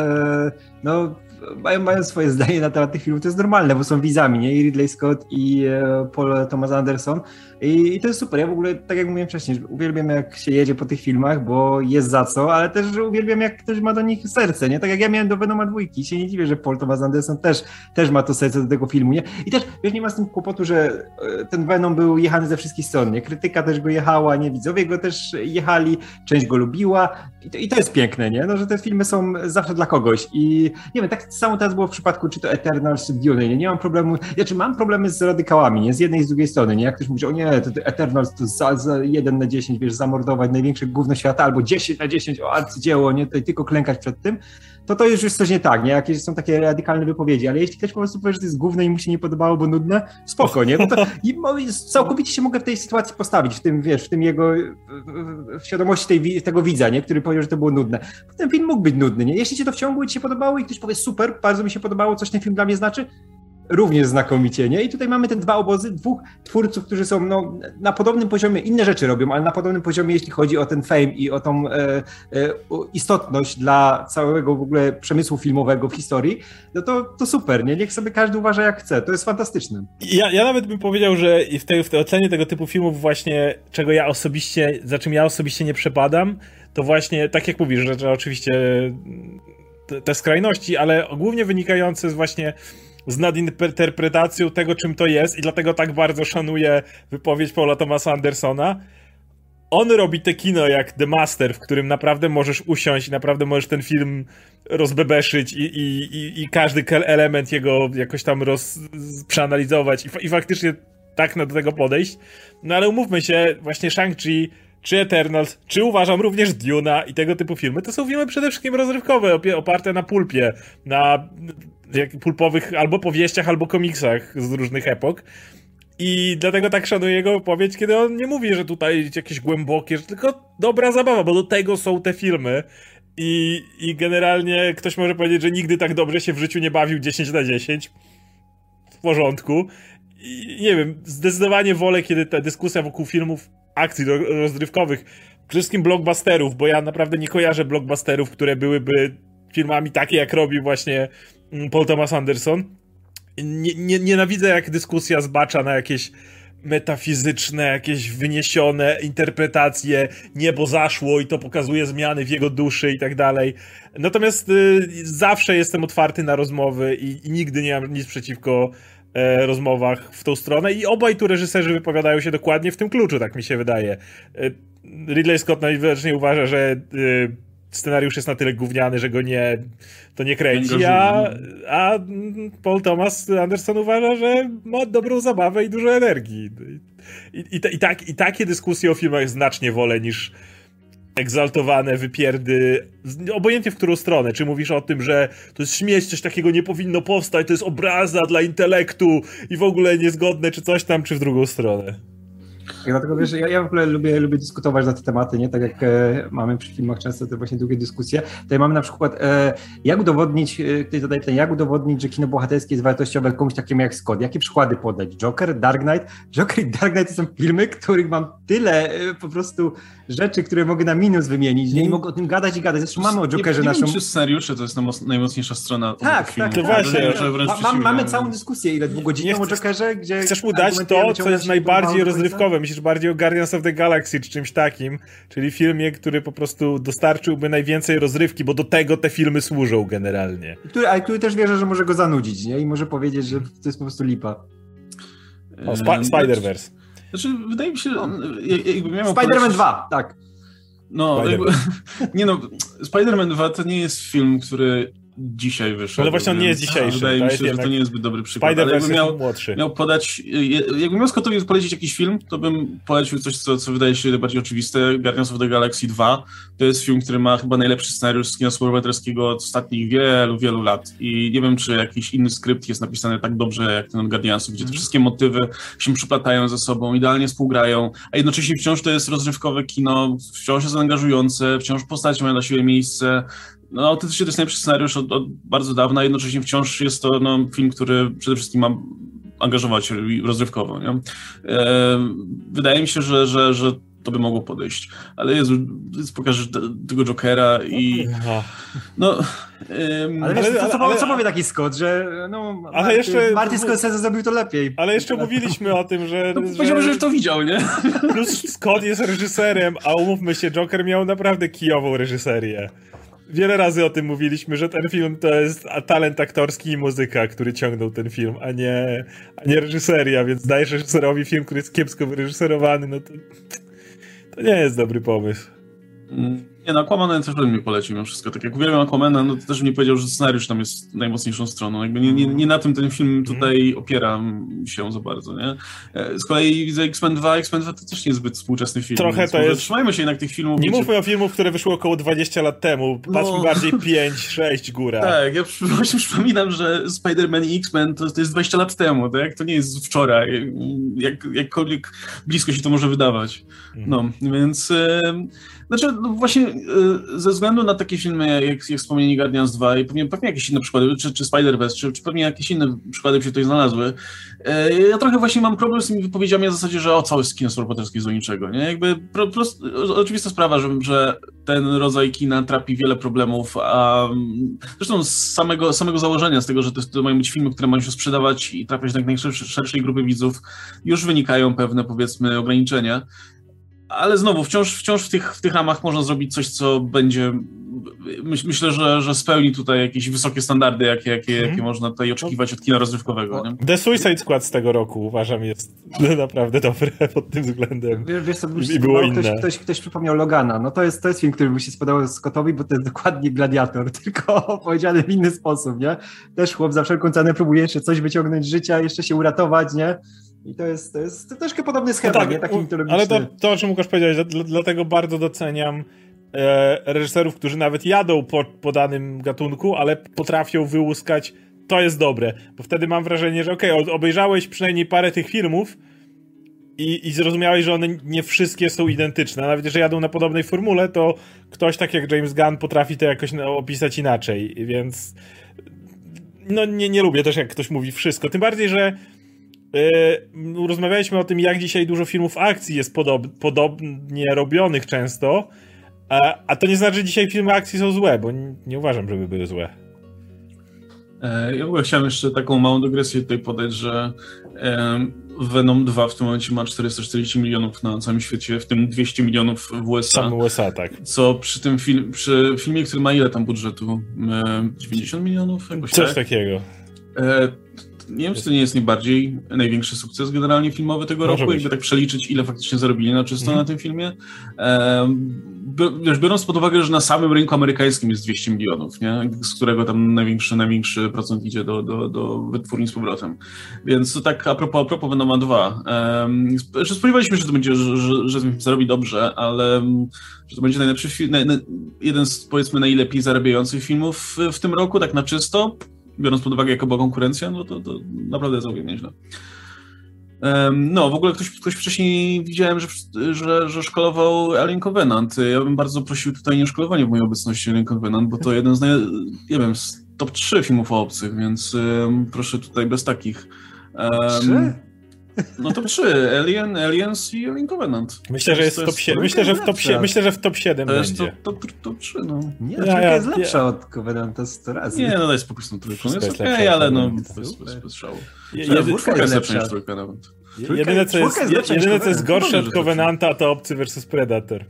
e, no mają, mają swoje zdanie na temat tych filmów, to jest normalne, bo są widzami, nie? I Ridley Scott i e, Paul Thomas Anderson. I, I, to jest super. Ja w ogóle, tak jak mówiłem wcześniej, uwielbiam jak się jedzie po tych filmach, bo jest za co, ale też uwielbiam jak ktoś ma do nich serce, nie? Tak jak ja miałem do Venoma dwójki. Się nie dziwię, że Paul Thomas Anderson też, też ma to serce do tego filmu, nie? I też, wiesz, nie ma z tym kłopotu, że e, ten Venom był jechany ze wszystkich stron, nie? Krytyka też go jechała, nie? Widzowie go też jechali, część go lubiła i to, i to jest piękne, nie? No, że te filmy są zawsze dla kogoś i nie wiem, tak samo teraz było w przypadku czy to Eternals, czy Dune, nie? Nie mam problemu, znaczy mam problemy z radykałami, nie? Z jednej i z drugiej strony, nie? Jak ktoś mówi, o nie, to Eternals to za, za 1 na 10, wiesz, zamordować największe gówno świata, albo 10 na 10, o arcydzieło, nie? To tylko klękać przed tym, to to już jest coś nie tak, nie? Jakieś są takie radykalne wypowiedzi, ale jeśli ktoś po prostu powie, że to jest gówno i mu się nie podobało, bo nudne, spoko, nie? No to, i, całkowicie się mogę w tej sytuacji postawić, w tym, wiesz, w tym jego, w świadomości tej, tego widza, nie? Który powiedział, że to było nudne. Ten film mógł być nudny, nie? Jeśli cię to wciągło i ci się podobało i ktoś powie, super, bardzo mi się podobało, coś ten film dla mnie znaczy, również znakomicie, nie? I tutaj mamy te dwa obozy, dwóch twórców, którzy są no, na podobnym poziomie, inne rzeczy robią, ale na podobnym poziomie, jeśli chodzi o ten fame i o tą e, e, istotność dla całego w ogóle przemysłu filmowego w historii, no to, to super, nie? Niech sobie każdy uważa jak chce, to jest fantastyczne. Ja, ja nawet bym powiedział, że w tej, w tej ocenie tego typu filmów właśnie, czego ja osobiście, za czym ja osobiście nie przepadam, to właśnie, tak jak mówisz, że, że oczywiście te, te skrajności, ale głównie wynikające z właśnie z nadinterpretacją tego, czym to jest i dlatego tak bardzo szanuję wypowiedź Paula Thomasa Andersona. On robi te kino jak The Master, w którym naprawdę możesz usiąść i naprawdę możesz ten film rozbebeszyć i, i, i, i każdy element jego jakoś tam roz, przeanalizować i, i faktycznie tak do tego podejść. No ale umówmy się, właśnie Shang-Chi czy Eternals, czy uważam również Duna i tego typu filmy, to są filmy przede wszystkim rozrywkowe, oparte na pulpie, na pulpowych albo powieściach, albo komiksach z różnych epok. I dlatego tak szanuję jego wypowiedź, kiedy on nie mówi, że tutaj jakieś głębokie, że tylko dobra zabawa, bo do tego są te filmy. I, I generalnie ktoś może powiedzieć, że nigdy tak dobrze się w życiu nie bawił 10 na 10. W porządku. I nie wiem, zdecydowanie wolę, kiedy ta dyskusja wokół filmów akcji rozrywkowych, przede wszystkim blockbusterów, bo ja naprawdę nie kojarzę blockbusterów, które byłyby filmami takie, jak robi właśnie mm, Paul Thomas Anderson. Nie, nie, nienawidzę, jak dyskusja zbacza na jakieś metafizyczne, jakieś wyniesione interpretacje, niebo zaszło i to pokazuje zmiany w jego duszy i tak dalej. Natomiast y, zawsze jestem otwarty na rozmowy i, i nigdy nie mam nic przeciwko rozmowach w tą stronę i obaj tu reżyserzy wypowiadają się dokładnie w tym kluczu, tak mi się wydaje. E, Ridley Scott najwyraźniej uważa, że e, scenariusz jest na tyle gówniany, że go nie, to nie kręci, a, a Paul Thomas Anderson uważa, że ma dobrą zabawę i dużo energii. I, i, i, tak, I takie dyskusje o filmach znacznie wolę niż egzaltowane wypierdy, obojętnie w którą stronę. Czy mówisz o tym, że to jest śmieć, coś takiego nie powinno powstać, to jest obraza dla intelektu i w ogóle niezgodne, czy coś tam, czy w drugą stronę. I dlatego wiesz, ja, ja w ogóle lubię, lubię dyskutować na te tematy, nie? Tak jak e, mamy przy filmach często te właśnie długie dyskusje. Tutaj mamy na przykład, e, jak udowodnić, e, ktoś zadaje pytanie, jak udowodnić, że kino bohaterskie jest wartościowe komuś takiemu jak Scott? Jakie przykłady podać? Joker, Dark Knight? Joker i Dark Knight to są filmy, których mam tyle e, po prostu rzeczy, które mogę na minus wymienić, nie? I mogę o tym gadać i gadać. Zresztą mamy o Jokerze nie, nie naszą... Czy scenariusze to jest najmocniejsza strona Tak, tak, to właśnie. Ma, mamy całą dyskusję, ile dwugodzinną o Jokerze, gdzie... Chcesz mu dać to, co jest najbardziej rozrywkowe. Myślisz bardziej o Guardians of the Galaxy czy czymś takim, czyli filmie, który po prostu dostarczyłby najwięcej rozrywki, bo do tego te filmy służą generalnie. Który, ale który też wierzę, że może go zanudzić, nie? I może powiedzieć, że to jest po prostu lipa. O, Sp- Spider-Verse. Znaczy, wydaje mi się, że jakby miał Spider-Man polecić... 2, tak. No, Spider jakby, (laughs) nie no, Spider-Man 2 to nie jest film, który dzisiaj wyszedł. Ale właśnie on nie jest dzisiejszy. Wydaje mi się, że to nie jest zbyt dobry przykład. Ale jakby miał, młodszy. miał podać, jakbym miał Scottowi polecić jakiś film, to bym polecił coś, co, co wydaje się najbardziej oczywiste. Guardians of the Galaxy 2. To jest film, który ma chyba najlepszy scenariusz z kina superbohaterskiego od ostatnich wielu, wielu lat. I nie wiem, czy jakiś inny skrypt jest napisany tak dobrze jak ten od Guardiansów, gdzie te mhm. wszystkie motywy się przyplatają ze sobą, idealnie współgrają, a jednocześnie wciąż to jest rozrywkowe kino, wciąż jest angażujące, wciąż postaci mają na siebie miejsce, no, autentycznie to jest najlepszy scenariusz od, od, bardzo dawna, jednocześnie wciąż jest to no, film, który przede wszystkim ma angażować rozrywkowo. Nie? E, wydaje mi się, że, że, że to by mogło podejść. Ale Jezu, pokażesz tego Jokera i no... Um, ale, wiesz, co, co, ale, co powie taki Scott, że no, ale Marty, jeszcze, Scorsese zrobił to lepiej. Ale jeszcze mówiliśmy o tym, że... No, że powiedziałbym, że już to widział, nie? Plus Scott jest reżyserem, a umówmy się, Joker miał naprawdę kijową reżyserię. Wiele razy o tym mówiliśmy, że ten film to jest talent aktorski i muzyka, który ciągnął ten film, a nie, a nie reżyseria, więc dajesz reżyserowi film, który jest kiepsko wyreżyserowany, no to, to nie jest dobry pomysł. Mm. Nie no, Aquamana też bym mi polecił mimo wszystko. Tak jak uwielbiam Aquamana, no to też mi powiedział, że scenariusz tam jest najmocniejszą stroną. Jakby nie, nie, nie na tym ten film mhm. tutaj opiera się za bardzo, nie? E, z kolei widzę X-Men 2, X-Men 2 to też nie jest zbyt współczesny film. Trochę to jest... Trzymajmy się jednak tych filmów. Nie mówmy o filmów, które wyszły około 20 lat temu. Patrzmy no... bardziej (laughs) 5, 6 góra. Tak, ja właśnie przypominam, że Spider-Man i X-Men to, to jest 20 lat temu, tak? To nie jest wczoraj. Jak, jakkolwiek blisko się to może wydawać. Mhm. No, więc... Znaczy, no właśnie y, ze względu na takie filmy jak, jak wspomnienie Guardians 2 i pewnie, pewnie jakieś inne przykłady, czy, czy Spider-Verse, czy, czy pewnie jakieś inne przykłady by się tutaj znalazły, y, ja trochę właśnie mam problem z tymi wypowiedziami na zasadzie, że o, całe kino superbohaterskie jest do niczego, nie? Jakby pro, prost, oczywista sprawa, że, że ten rodzaj kina trapi wiele problemów, a zresztą z samego, samego założenia, z tego, że to, to mają być filmy, które mają się sprzedawać i trafiać do jak najszerszej grupy widzów, już wynikają pewne, powiedzmy, ograniczenia ale znowu, wciąż, wciąż w, tych, w tych ramach można zrobić coś, co będzie. Myśl, myślę, że, że spełni tutaj jakieś wysokie standardy, jakie, jakie, hmm. jakie można tutaj oczekiwać od kina rozrywkowego. Nie? The Suicide Squad z tego roku uważam jest (laughs) naprawdę dobre pod tym względem. Wiesz, wiesz co, I było inne. Ktoś, ktoś, ktoś przypomniał Logana. No to jest, to jest film, który by się spodobał Scottowi, bo to jest dokładnie gladiator, (laughs) tylko powiedziany w inny sposób, nie? Też chłop za wszelką cenę próbuje jeszcze coś wyciągnąć z życia, jeszcze się uratować, nie? I to jest, to jest to troszkę podobny schemat, no tak, nie? Taki mitologiczny. Ale to, to, o czym Łukasz powiedziałeś, dlatego bardzo doceniam e, reżyserów, którzy nawet jadą po, po danym gatunku, ale potrafią wyłuskać to jest dobre, bo wtedy mam wrażenie, że okej, okay, obejrzałeś przynajmniej parę tych filmów i, i zrozumiałeś, że one nie wszystkie są identyczne. Nawet jeżeli jadą na podobnej formule, to ktoś tak jak James Gunn potrafi to jakoś opisać inaczej, więc no nie, nie lubię też jak ktoś mówi wszystko. Tym bardziej, że rozmawialiśmy o tym, jak dzisiaj dużo filmów akcji jest podob, podobnie robionych często, a, a to nie znaczy, że dzisiaj filmy akcji są złe, bo nie, nie uważam, żeby były złe. E, ja w ogóle chciałem jeszcze taką małą dygresję tutaj podać, że Venom 2 w tym momencie ma 440 milionów na całym świecie, w tym 200 milionów w USA. Sam USA, tak. Co przy tym film, przy filmie, który ma ile tam budżetu? 90 milionów? Jakoś Coś tak? takiego. Nie wiem, czy to nie jest najbardziej największy sukces generalnie filmowy tego Może roku, być. jakby tak przeliczyć, ile faktycznie zarobili na czysto mhm. na tym filmie. wiesz, biorąc pod uwagę, że na samym rynku amerykańskim jest 200 milionów, nie? z którego tam największy, największy procent idzie do, do, do wytwórni z powrotem. Więc to tak a propos, a propos Venoma 2. Um, spodziewaliśmy się, że to będzie, że, że, że zarobi dobrze, ale że to będzie najlepszy film, jeden z powiedzmy najlepiej zarabiających filmów w, w tym roku, tak na czysto biorąc pod uwagę, jaka była konkurencja, no to, to naprawdę całkiem nieźle. No, w ogóle ktoś, ktoś wcześniej widziałem, że, że, że szkolował Alien Covenant. Ja bym bardzo prosił tutaj nie szkolowanie w mojej obecności Alien Covenant, bo to jeden z, naj, nie wiem, z top 3 filmów o obcych, więc proszę tutaj bez takich. Um, no top 3. Alien, Aliens i Alien Covenant. Myślę, że jest, jest top 7. Myślę, że w top 7, myślę, że w top 7 to będzie. jest top, top, top 3, no. Nie, ja, ja, jest lepsza ja. od Covenanta 100 razy. Nie, no daj spokój z tą trójką. Jest okej, okay, ale no bez, bez, bez szału. Czwórka jest lepsza niż trójka nawet. Jedyne, co jest, jest jedyne, co jest gorsze od Covenanta, to Obcy vs Predator.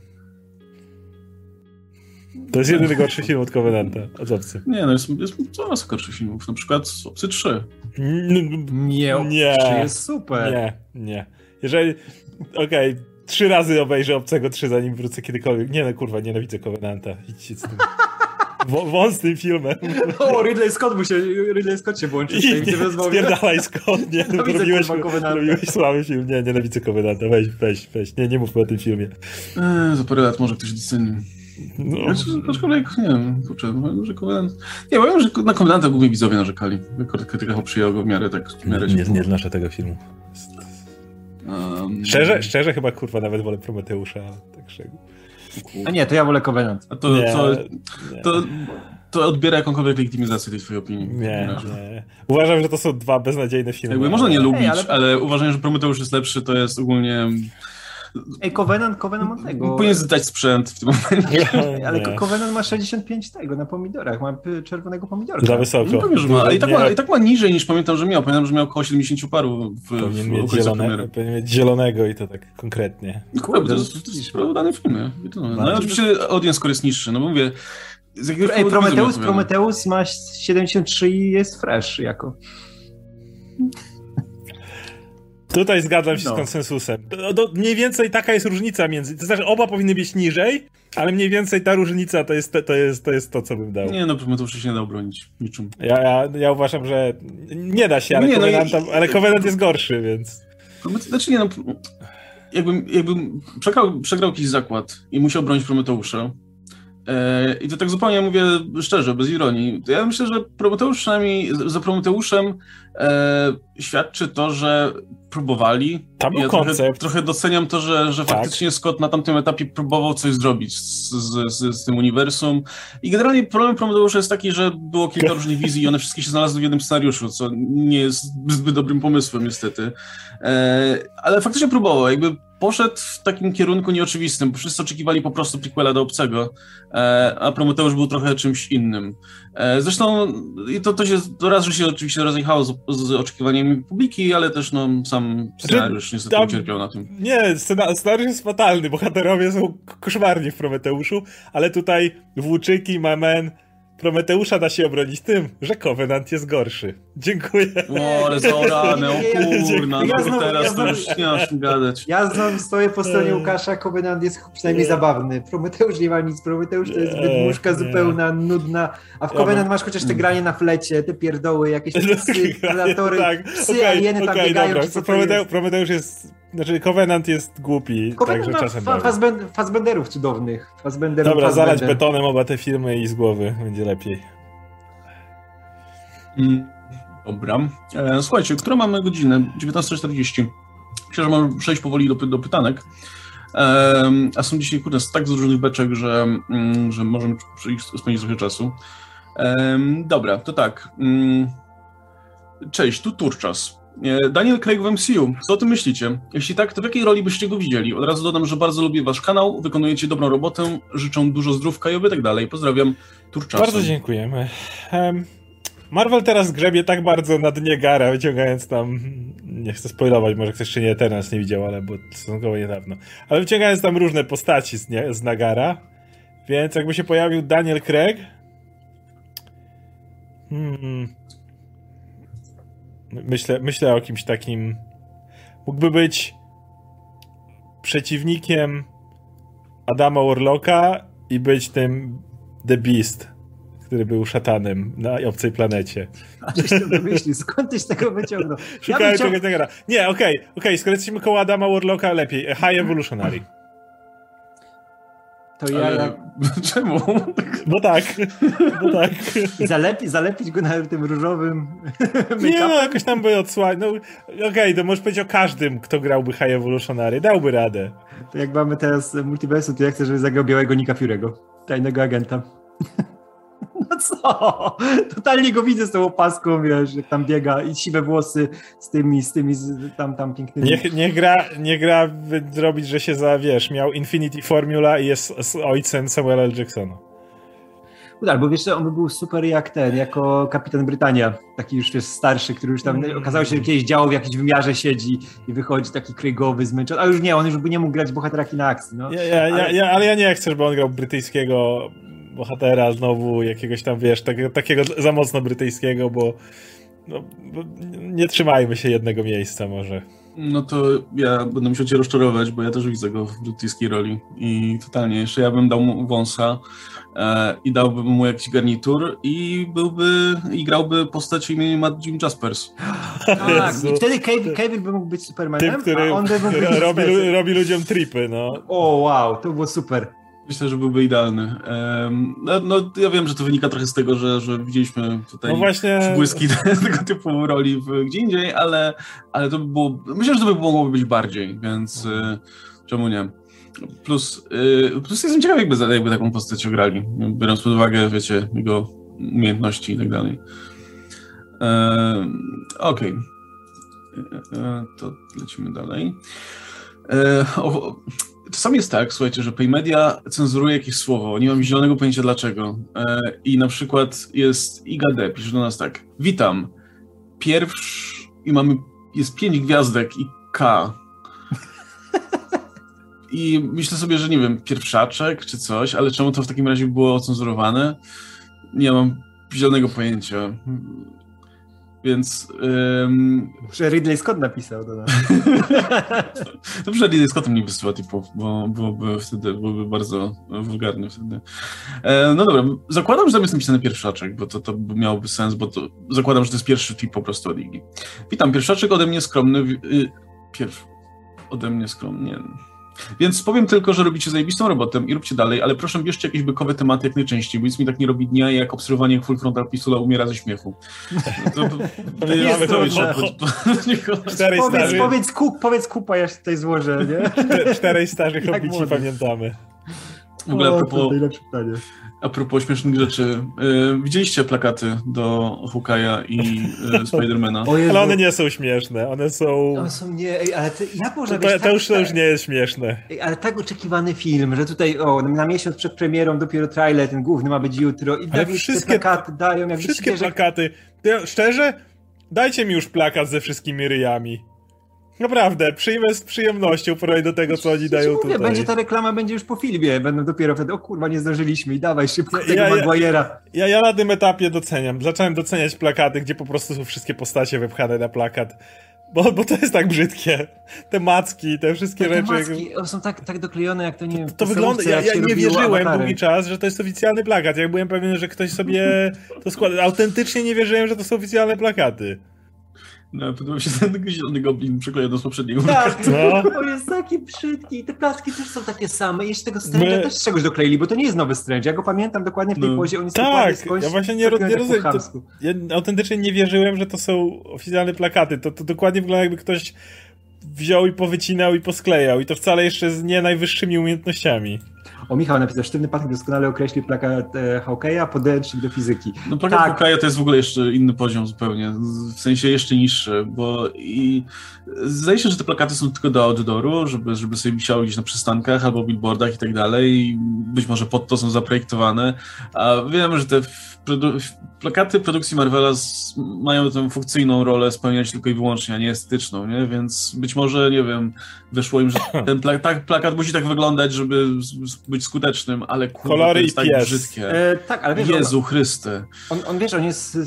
To jest jedyny gorszy film od Covenanta, od Obcy. Nie, no jest, jest coraz gorszych filmów, na przykład Obcy 3. Nie, nie. 3 jest super. Nie, nie. Jeżeli, okej, okay, trzy razy obejrzę Obcego 3, zanim wrócę kiedykolwiek. Nie no, kurwa, nienawidzę Covenanta. Idźcie z tym. Wąs z tym filmem. O, Ridley Scott mu się, Ridley Scott się włączy I nie, spierdalaj Scott, nie, no, robiłeś, robiłeś słaby film, nie, nienawidzę Covenanta, weź, weź, weź, nie, nie mówmy o tym filmie. Eee, za parę lat może ktoś doceni. No. Znaczy, aczkolwiek, nie wiem, kurczę, że Covenant... Nie, powiem, że na Covenanta głównie widzowie narzekali. Krytyka przyjęła go w miarę tak... W miarę nie, nie znoszę tego filmu. Um... Szczerze, szczerze chyba, kurwa, nawet wolę Prometeusza, tak szczerze. A nie, to ja wolę Covenant. A to, nie, to, to, to odbiera jakąkolwiek legitymizację tej twojej opinii. Nie, nie. Uważam, że to są dwa beznadziejne filmy. Jakby można nie lubić, ale... ale uważam, że Prometeusz jest lepszy, to jest ogólnie Ej, Covenant, Covenant ma tego. Powinien zdać sprzęt w tym momencie. ale nie. Covenant ma 65 tego na pomidorach, ma czerwonego pomidorka. Za wysoko. Nie powiem, że ma. I tak, ma, I tak ma niżej niż pamiętam, że miał. Pamiętam, że miał około 70 paru w, powinien w mieć zielone, Powinien mieć zielonego i to tak konkretnie. Kurde, to jest, to jest sprawdzane filmy. No, no, oczywiście audience score jest niższy, no bo mówię, Ej, Prometeus, Prometeus ma 73 i jest fresh jako. Tutaj zgadzam się no. z konsensusem. No, no, mniej więcej taka jest różnica między. To znaczy, oba powinny być niżej, ale mniej więcej ta różnica to jest to, jest, to, jest to co bym dał. Nie, no to się nie da obronić niczym. Ja, ja, ja uważam, że nie da się, ale, nie, Covenant, no, ale Covenant jest gorszy, więc. Znaczy nie, no. Jakbym, jakbym przegrał, przegrał jakiś zakład i musiał bronić Prometeusza, i to tak zupełnie mówię szczerze, bez ironii. Ja myślę, że Prometeusz przynajmniej za Prometeuszem e, świadczy to, że próbowali. Tam był ja koncept. Trochę, trochę, doceniam to, że, że tak. faktycznie Scott na tamtym etapie próbował coś zrobić z, z, z, z tym uniwersum. I generalnie problem Prometeusza jest taki, że było kilka różnych wizji i one wszystkie się znalazły w jednym scenariuszu, co nie jest zbyt dobrym pomysłem niestety. E, ale faktycznie próbował, jakby poszedł w takim kierunku nieoczywistym, bo wszyscy oczekiwali po prostu prequela do Obcego, e, a Prometeusz był trochę czymś innym. E, zresztą i to, to się to raz, że się oczywiście rozjechało z, z oczekiwaniami publiki, ale też no, sam scenariusz niestety tam, ucierpiał na tym. Nie, scenariusz jest fatalny, bohaterowie są koszmarni w Prometeuszu, ale tutaj Włóczyki, Mamen, Prometeusza da się obronić tym, że Covenant jest gorszy. Dziękuję. O, ale zaorane, o kurna, ja no teraz ja to już nie masz gadać. Ja znam, stoję po stronie Łukasza, Covenant jest przynajmniej nie. zabawny. Prometeusz nie ma nic, Prometeusz to jest zbyt muszka zupełna, nudna, a w Covenant masz chociaż te granie na flecie, te pierdoły, jakieś (laughs) psy, predatory, tak. psy, okay, alieny tam okay, biegają. Prometeusz jest znaczy, Covenant jest głupi, Covenant także czasem fa Fassbend Fassbenderów cudownych. Dobra, zalać betonem oba te filmy i z głowy będzie lepiej. Mm. Dobra. E, słuchajcie, którą mamy godzinę? 19.40. Myślę, że mam przejść powoli do, do pytanek. E, a są dzisiaj, kurde, tak z różnych beczek, że, mm, że możemy spędzić trochę czasu. E, dobra, to tak. Mm, cześć, tu Turczas. E, Daniel Craig w MCU. Co o tym myślicie? Jeśli tak, to w jakiej roli byście go widzieli? Od razu dodam, że bardzo lubię wasz kanał, wykonujecie dobrą robotę, życzę dużo zdrówka i oby tak dalej. Pozdrawiam, Turczas. Bardzo dziękujemy. Marvel teraz grzebie tak bardzo na dnie gara, wyciągając tam, nie chcę spoilować, może ktoś jeszcze nie Eternals nie widział, ale bo stosunkowo niedawno, ale wyciągając tam różne postaci z, nie, z Nagara, więc jakby się pojawił Daniel Craig, hmm, myślę, myślę o kimś takim, mógłby być przeciwnikiem Adama Warlocka i być tym The Beast który był szatanem na obcej planecie. A żeś to wymyślił, skąd tyś tego wyciągnął? Szukałem ja takiego. Nie, okej, okay, okej, okay, skoro jesteśmy koło Adama Warlocka, lepiej. High Evolutionary. To ja... Ale... (laughs) Czemu? Bo tak, bo tak. Zalepi, zalepić go na tym różowym (laughs) Nie no, jakoś tam by odsłać. No, okej, okay, to możesz powiedzieć o każdym, kto grałby High Evolutionary. Dałby radę. To jak mamy teraz multiversum, to ja chcę, żeby zagrał białego Nika Fury'ego. Tajnego agenta. No co? Totalnie go widzę z tą opaską, wiesz, jak tam biega i siwe włosy z tymi, z tymi z, tam, tam pięknymi. Niech, nie gra, nie gra zrobić, że się za, wiesz, miał Infinity Formula i jest z ojcem Samuela L. Jacksona. Albo wiesz, on by był super jak ten, jako kapitan Brytania, taki już wiesz, starszy, który już tam mm. okazało się, że kiedyś działał w jakimś wymiarze siedzi i wychodzi taki krygowy, zmęczony, a już nie, on już by nie mógł grać bohatera kina akcji. No. Ja, ja, ale... Ja, ja, ale ja nie chcę, żeby on grał brytyjskiego bohatera znowu jakiegoś tam, wiesz, takiego, takiego za mocno brytyjskiego, bo, no, bo nie trzymajmy się jednego miejsca może. No to ja będę musiał cię rozczarować, bo ja też widzę go w brytyjskiej roli i totalnie, jeszcze ja bym dał mu wąsa e, i dałbym mu jakiś garnitur i byłby, i grałby postać imieniem Matt Jim Jaspers. Tak, i wtedy Cable, Cable by mógł być Supermanem, Tym, który, a on by mógł być robi, robi ludziom tripy, no. O wow, to było super. Myślę, że byłby idealny. No, no, ja wiem, że to wynika trochę z tego, że, że widzieliśmy tutaj no właśnie... przybłyski (laughs) tego typu roli w, gdzie indziej, ale, ale to by było. Myślę, że to by mogłoby być bardziej, więc y, czemu nie? Plus, y, plus jestem ciekaw, jakby, jakby taką postać grali, biorąc pod uwagę, wiecie, jego umiejętności i tak dalej. Okej. Okay. E, to lecimy dalej. E, o, Czasami jest tak, słuchajcie, że Paymedia cenzuruje jakieś słowo, nie mam zielonego pojęcia dlaczego. E, I na przykład jest Iga D, pisze do nas tak. Witam. Pierwszy i mamy, jest pięć gwiazdek i K. I myślę sobie, że nie wiem, pierwszaczek czy coś, ale czemu to w takim razie było ocenzurowane? Nie mam zielonego pojęcia. Więc. Um... Że Ridley Scott napisał to. Dobrze, (laughs) Ridley Scott nie wysyła typów, bo byłoby wtedy byłoby bardzo wulgarny wtedy. E, no dobra, zakładam, że tam jest napisany pierwszaczek, bo to, to miałoby sens, bo to zakładam, że to jest pierwszy tip po prostu od Igi. Witam, pierwszaczek ode mnie skromny. Y, pierw. Ode mnie skromnie. Więc powiem tylko, że robicie zajebistą robotę i róbcie dalej, ale proszę bierzcie jakieś bykowe tematy jak najczęściej, bo nic mi tak nie robi dnia, jak obserwowanie jak full frontal pisula umiera ze śmiechu. To, to, to, jest to, (laughs) powiedz, powiedz, kup, powiedz kupa, ja się tutaj złożę, nie? Czterej starych (laughs) hobbici pamiętamy. W ogóle a propos, a propos śmiesznych rzeczy, yy, widzieliście plakaty do Hawkeye'a i yy, (laughs) Spidermana? Ale one nie są śmieszne, one są... One są nie, ej, ale ty, jak można to, być to, tak, już, to już nie jest śmieszne. Ej, ale tak oczekiwany film, że tutaj o, na miesiąc przed premierą dopiero trailer, ten główny ma być jutro i ale wszystkie plakaty dają jak Wszystkie plakaty, szczerze, dajcie mi już plakat ze wszystkimi ryjami. Naprawdę, przyjmę z przyjemnością porównać do tego, co oni dają mówię, tutaj. Będzie ta reklama, będzie już po filmie, będą dopiero wtedy, o kurwa, nie zdążyliśmy i dawaj szybko ja, tego ja, Maguire'a. Ja, ja na tym etapie doceniam. Zacząłem doceniać plakaty, gdzie po prostu są wszystkie postacie wypchane na plakat. Bo, bo to jest tak brzydkie. Te macki, te wszystkie te, rzeczy. Te macki są tak, tak doklejone, jak to nie To, to wygląda. Ja, ja nie wierzyłem długi czas, że to jest oficjalny plakat. Ja byłem pewien, że ktoś sobie to składa. Autentycznie nie wierzyłem, że to są oficjalne plakaty. No, podoba się (laughs) ten zielony goblin przyklejony z poprzedniego Tak, no. to (laughs) jest taki brzydki. Te placki też są takie same. I jeszcze tego Strange'a My... też z czegoś dokleili, bo to nie jest nowy Strange. Ja go pamiętam dokładnie w tej no. pozie. On jest tak, ja właśnie nie, nie rozumiem. Ja autentycznie nie wierzyłem, że to są oficjalne plakaty. To, to dokładnie wygląda jakby ktoś wziął i powycinał i posklejał. I to wcale jeszcze z nie najwyższymi umiejętnościami. O, Michał napisał, sztywny Patryk doskonale określił plakat e, Hawkeya, podręcznik do fizyki. No plakat tak. Hawkeya to jest w ogóle jeszcze inny poziom zupełnie, w sensie jeszcze niższy, bo i zdaje się, że te plakaty są tylko do outdooru, żeby, żeby sobie wisiały gdzieś na przystankach albo billboardach i tak dalej być może pod to są zaprojektowane, a wiem, że te produ plakaty produkcji Marvela mają tę funkcyjną rolę spełniać tylko i wyłącznie, a nie estetyczną, nie? Więc być może, nie wiem, wyszło im, że (laughs) ten pla tak, plakat musi tak wyglądać, żeby być skutecznym, ale kurwa, Kolory to jest tak pies. brzydkie. E, tak, ale wiesz, Jezu Chryste. On, on, wiesz, on jest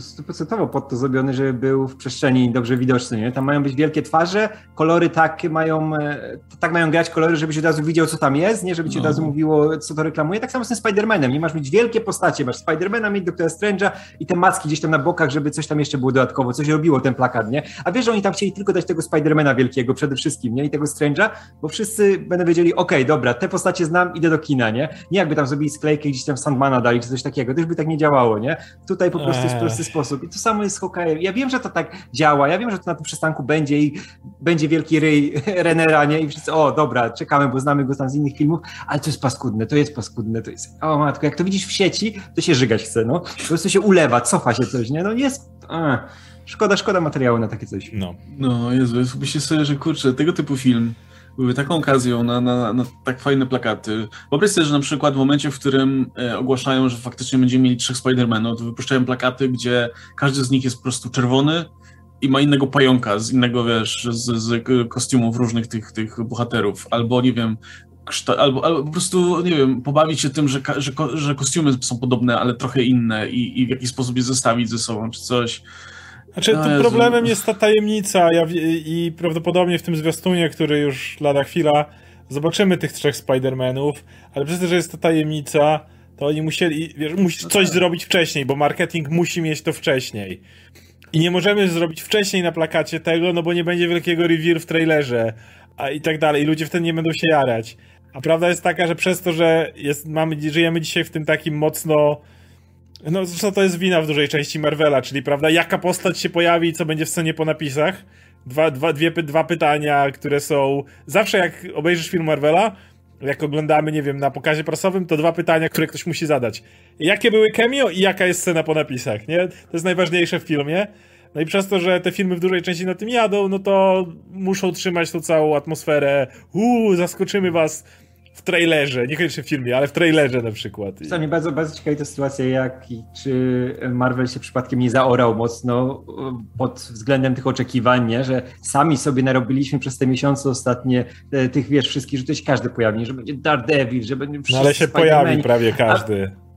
stuprocentowo pod to zrobiony, żeby był w przestrzeni dobrze widoczny, nie? Tam mają być wielkie twarze, kolory tak mają, e, tak mają grać kolory, żeby się od razu widział, co tam jest, nie? Żeby ci no. od razu mówiło, co to reklamuje. Tak samo z tym Spider-Manem, nie? Masz mieć wielkie postacie, masz Spider-Mana, mieć Doktora Strange'a i te macki gdzieś tam na bokach, żeby coś tam jeszcze było dodatkowo, coś robiło ten plakat, nie? A wiesz, że oni tam chcieli tylko dać tego Spider-Mana wielkiego przede wszystkim, nie? I tego Strange'a, bo wszyscy będą wiedzieli, okej, okay, dobra, te postacie znam, idę do kina, nie? Nie jakby tam zrobili sklejkę gdzieś tam Sandmana dali, czy coś takiego, to już by tak nie działało, nie? Tutaj po prostu eee. Prosty sposób. I to samo jest z Hawkeye'em. Ja wiem, że to tak działa, ja wiem, że to na tym przystanku będzie i będzie wielki ryj (laughs) Renera, nie? I wszyscy, o, dobra, czekamy, bo znamy go tam z innych filmów, ale to jest paskudne, to jest paskudne, to jest, o matko, jak to widzisz w sieci, to się żygać chce, no. Po prostu się ulewa, cofa się coś, nie? No jest... A. Szkoda, szkoda materiału na takie coś. No. No, Jezu, myślę sobie, że kurczę, tego typu film były taką okazją na, na, na tak fajne plakaty. Wyobraź sobie, że na przykład w momencie, w którym e, ogłaszają, że faktycznie będziemy mieli trzech Spider-Manów, to wypuszczają plakaty, gdzie każdy z nich jest po prostu czerwony i ma innego pająka, z innego, wiesz, z, z kostiumów różnych tych, tych bohaterów. Albo, nie wiem, albo, albo po prostu, nie wiem, pobawić się tym, że, że, że kostiumy są podobne, ale trochę inne i, i w jakiś sposób je zestawić ze sobą, czy coś. Znaczy, tym problemem jest ta tajemnica ja, i prawdopodobnie w tym zwiastunie, który już lada chwila, zobaczymy tych trzech Spider-Manów, ale przez to, że jest to tajemnica, to oni musieli, wiesz, musisz coś tak. zrobić wcześniej, bo marketing musi mieć to wcześniej. I nie możemy zrobić wcześniej na plakacie tego, no bo nie będzie wielkiego review w trailerze, a i tak dalej, i ludzie wtedy nie będą się jarać. A prawda jest taka, że przez to, że jest, mamy, żyjemy dzisiaj w tym takim mocno no, co to jest wina w dużej części Marvela, czyli, prawda, jaka postać się pojawi i co będzie w scenie po napisach. Dwa, dwa, dwie, dwa pytania, które są... Zawsze jak obejrzysz film Marvela, jak oglądamy, nie wiem, na pokazie prasowym, to dwa pytania, które ktoś musi zadać. Jakie były cameo i jaka jest scena po napisach, nie? To jest najważniejsze w filmie. No i przez to, że te filmy w dużej części na tym jadą, no to muszą trzymać tą całą atmosferę. Uuu, zaskoczymy was w trailerze, niekoniecznie w filmie, ale w trailerze na przykład. Co mnie bardzo, bardzo ciekawi ta sytuacja, jak i czy Marvel się przypadkiem nie zaorał mocno e, pod względem tych oczekiwań, nie? że sami sobie narobiliśmy przez te miesiące ostatnie e, tych, wiesz, wszystkich, że to się każdy pojawi, że będzie Daredevil, że będzie No ale się pojawi prawie każdy. A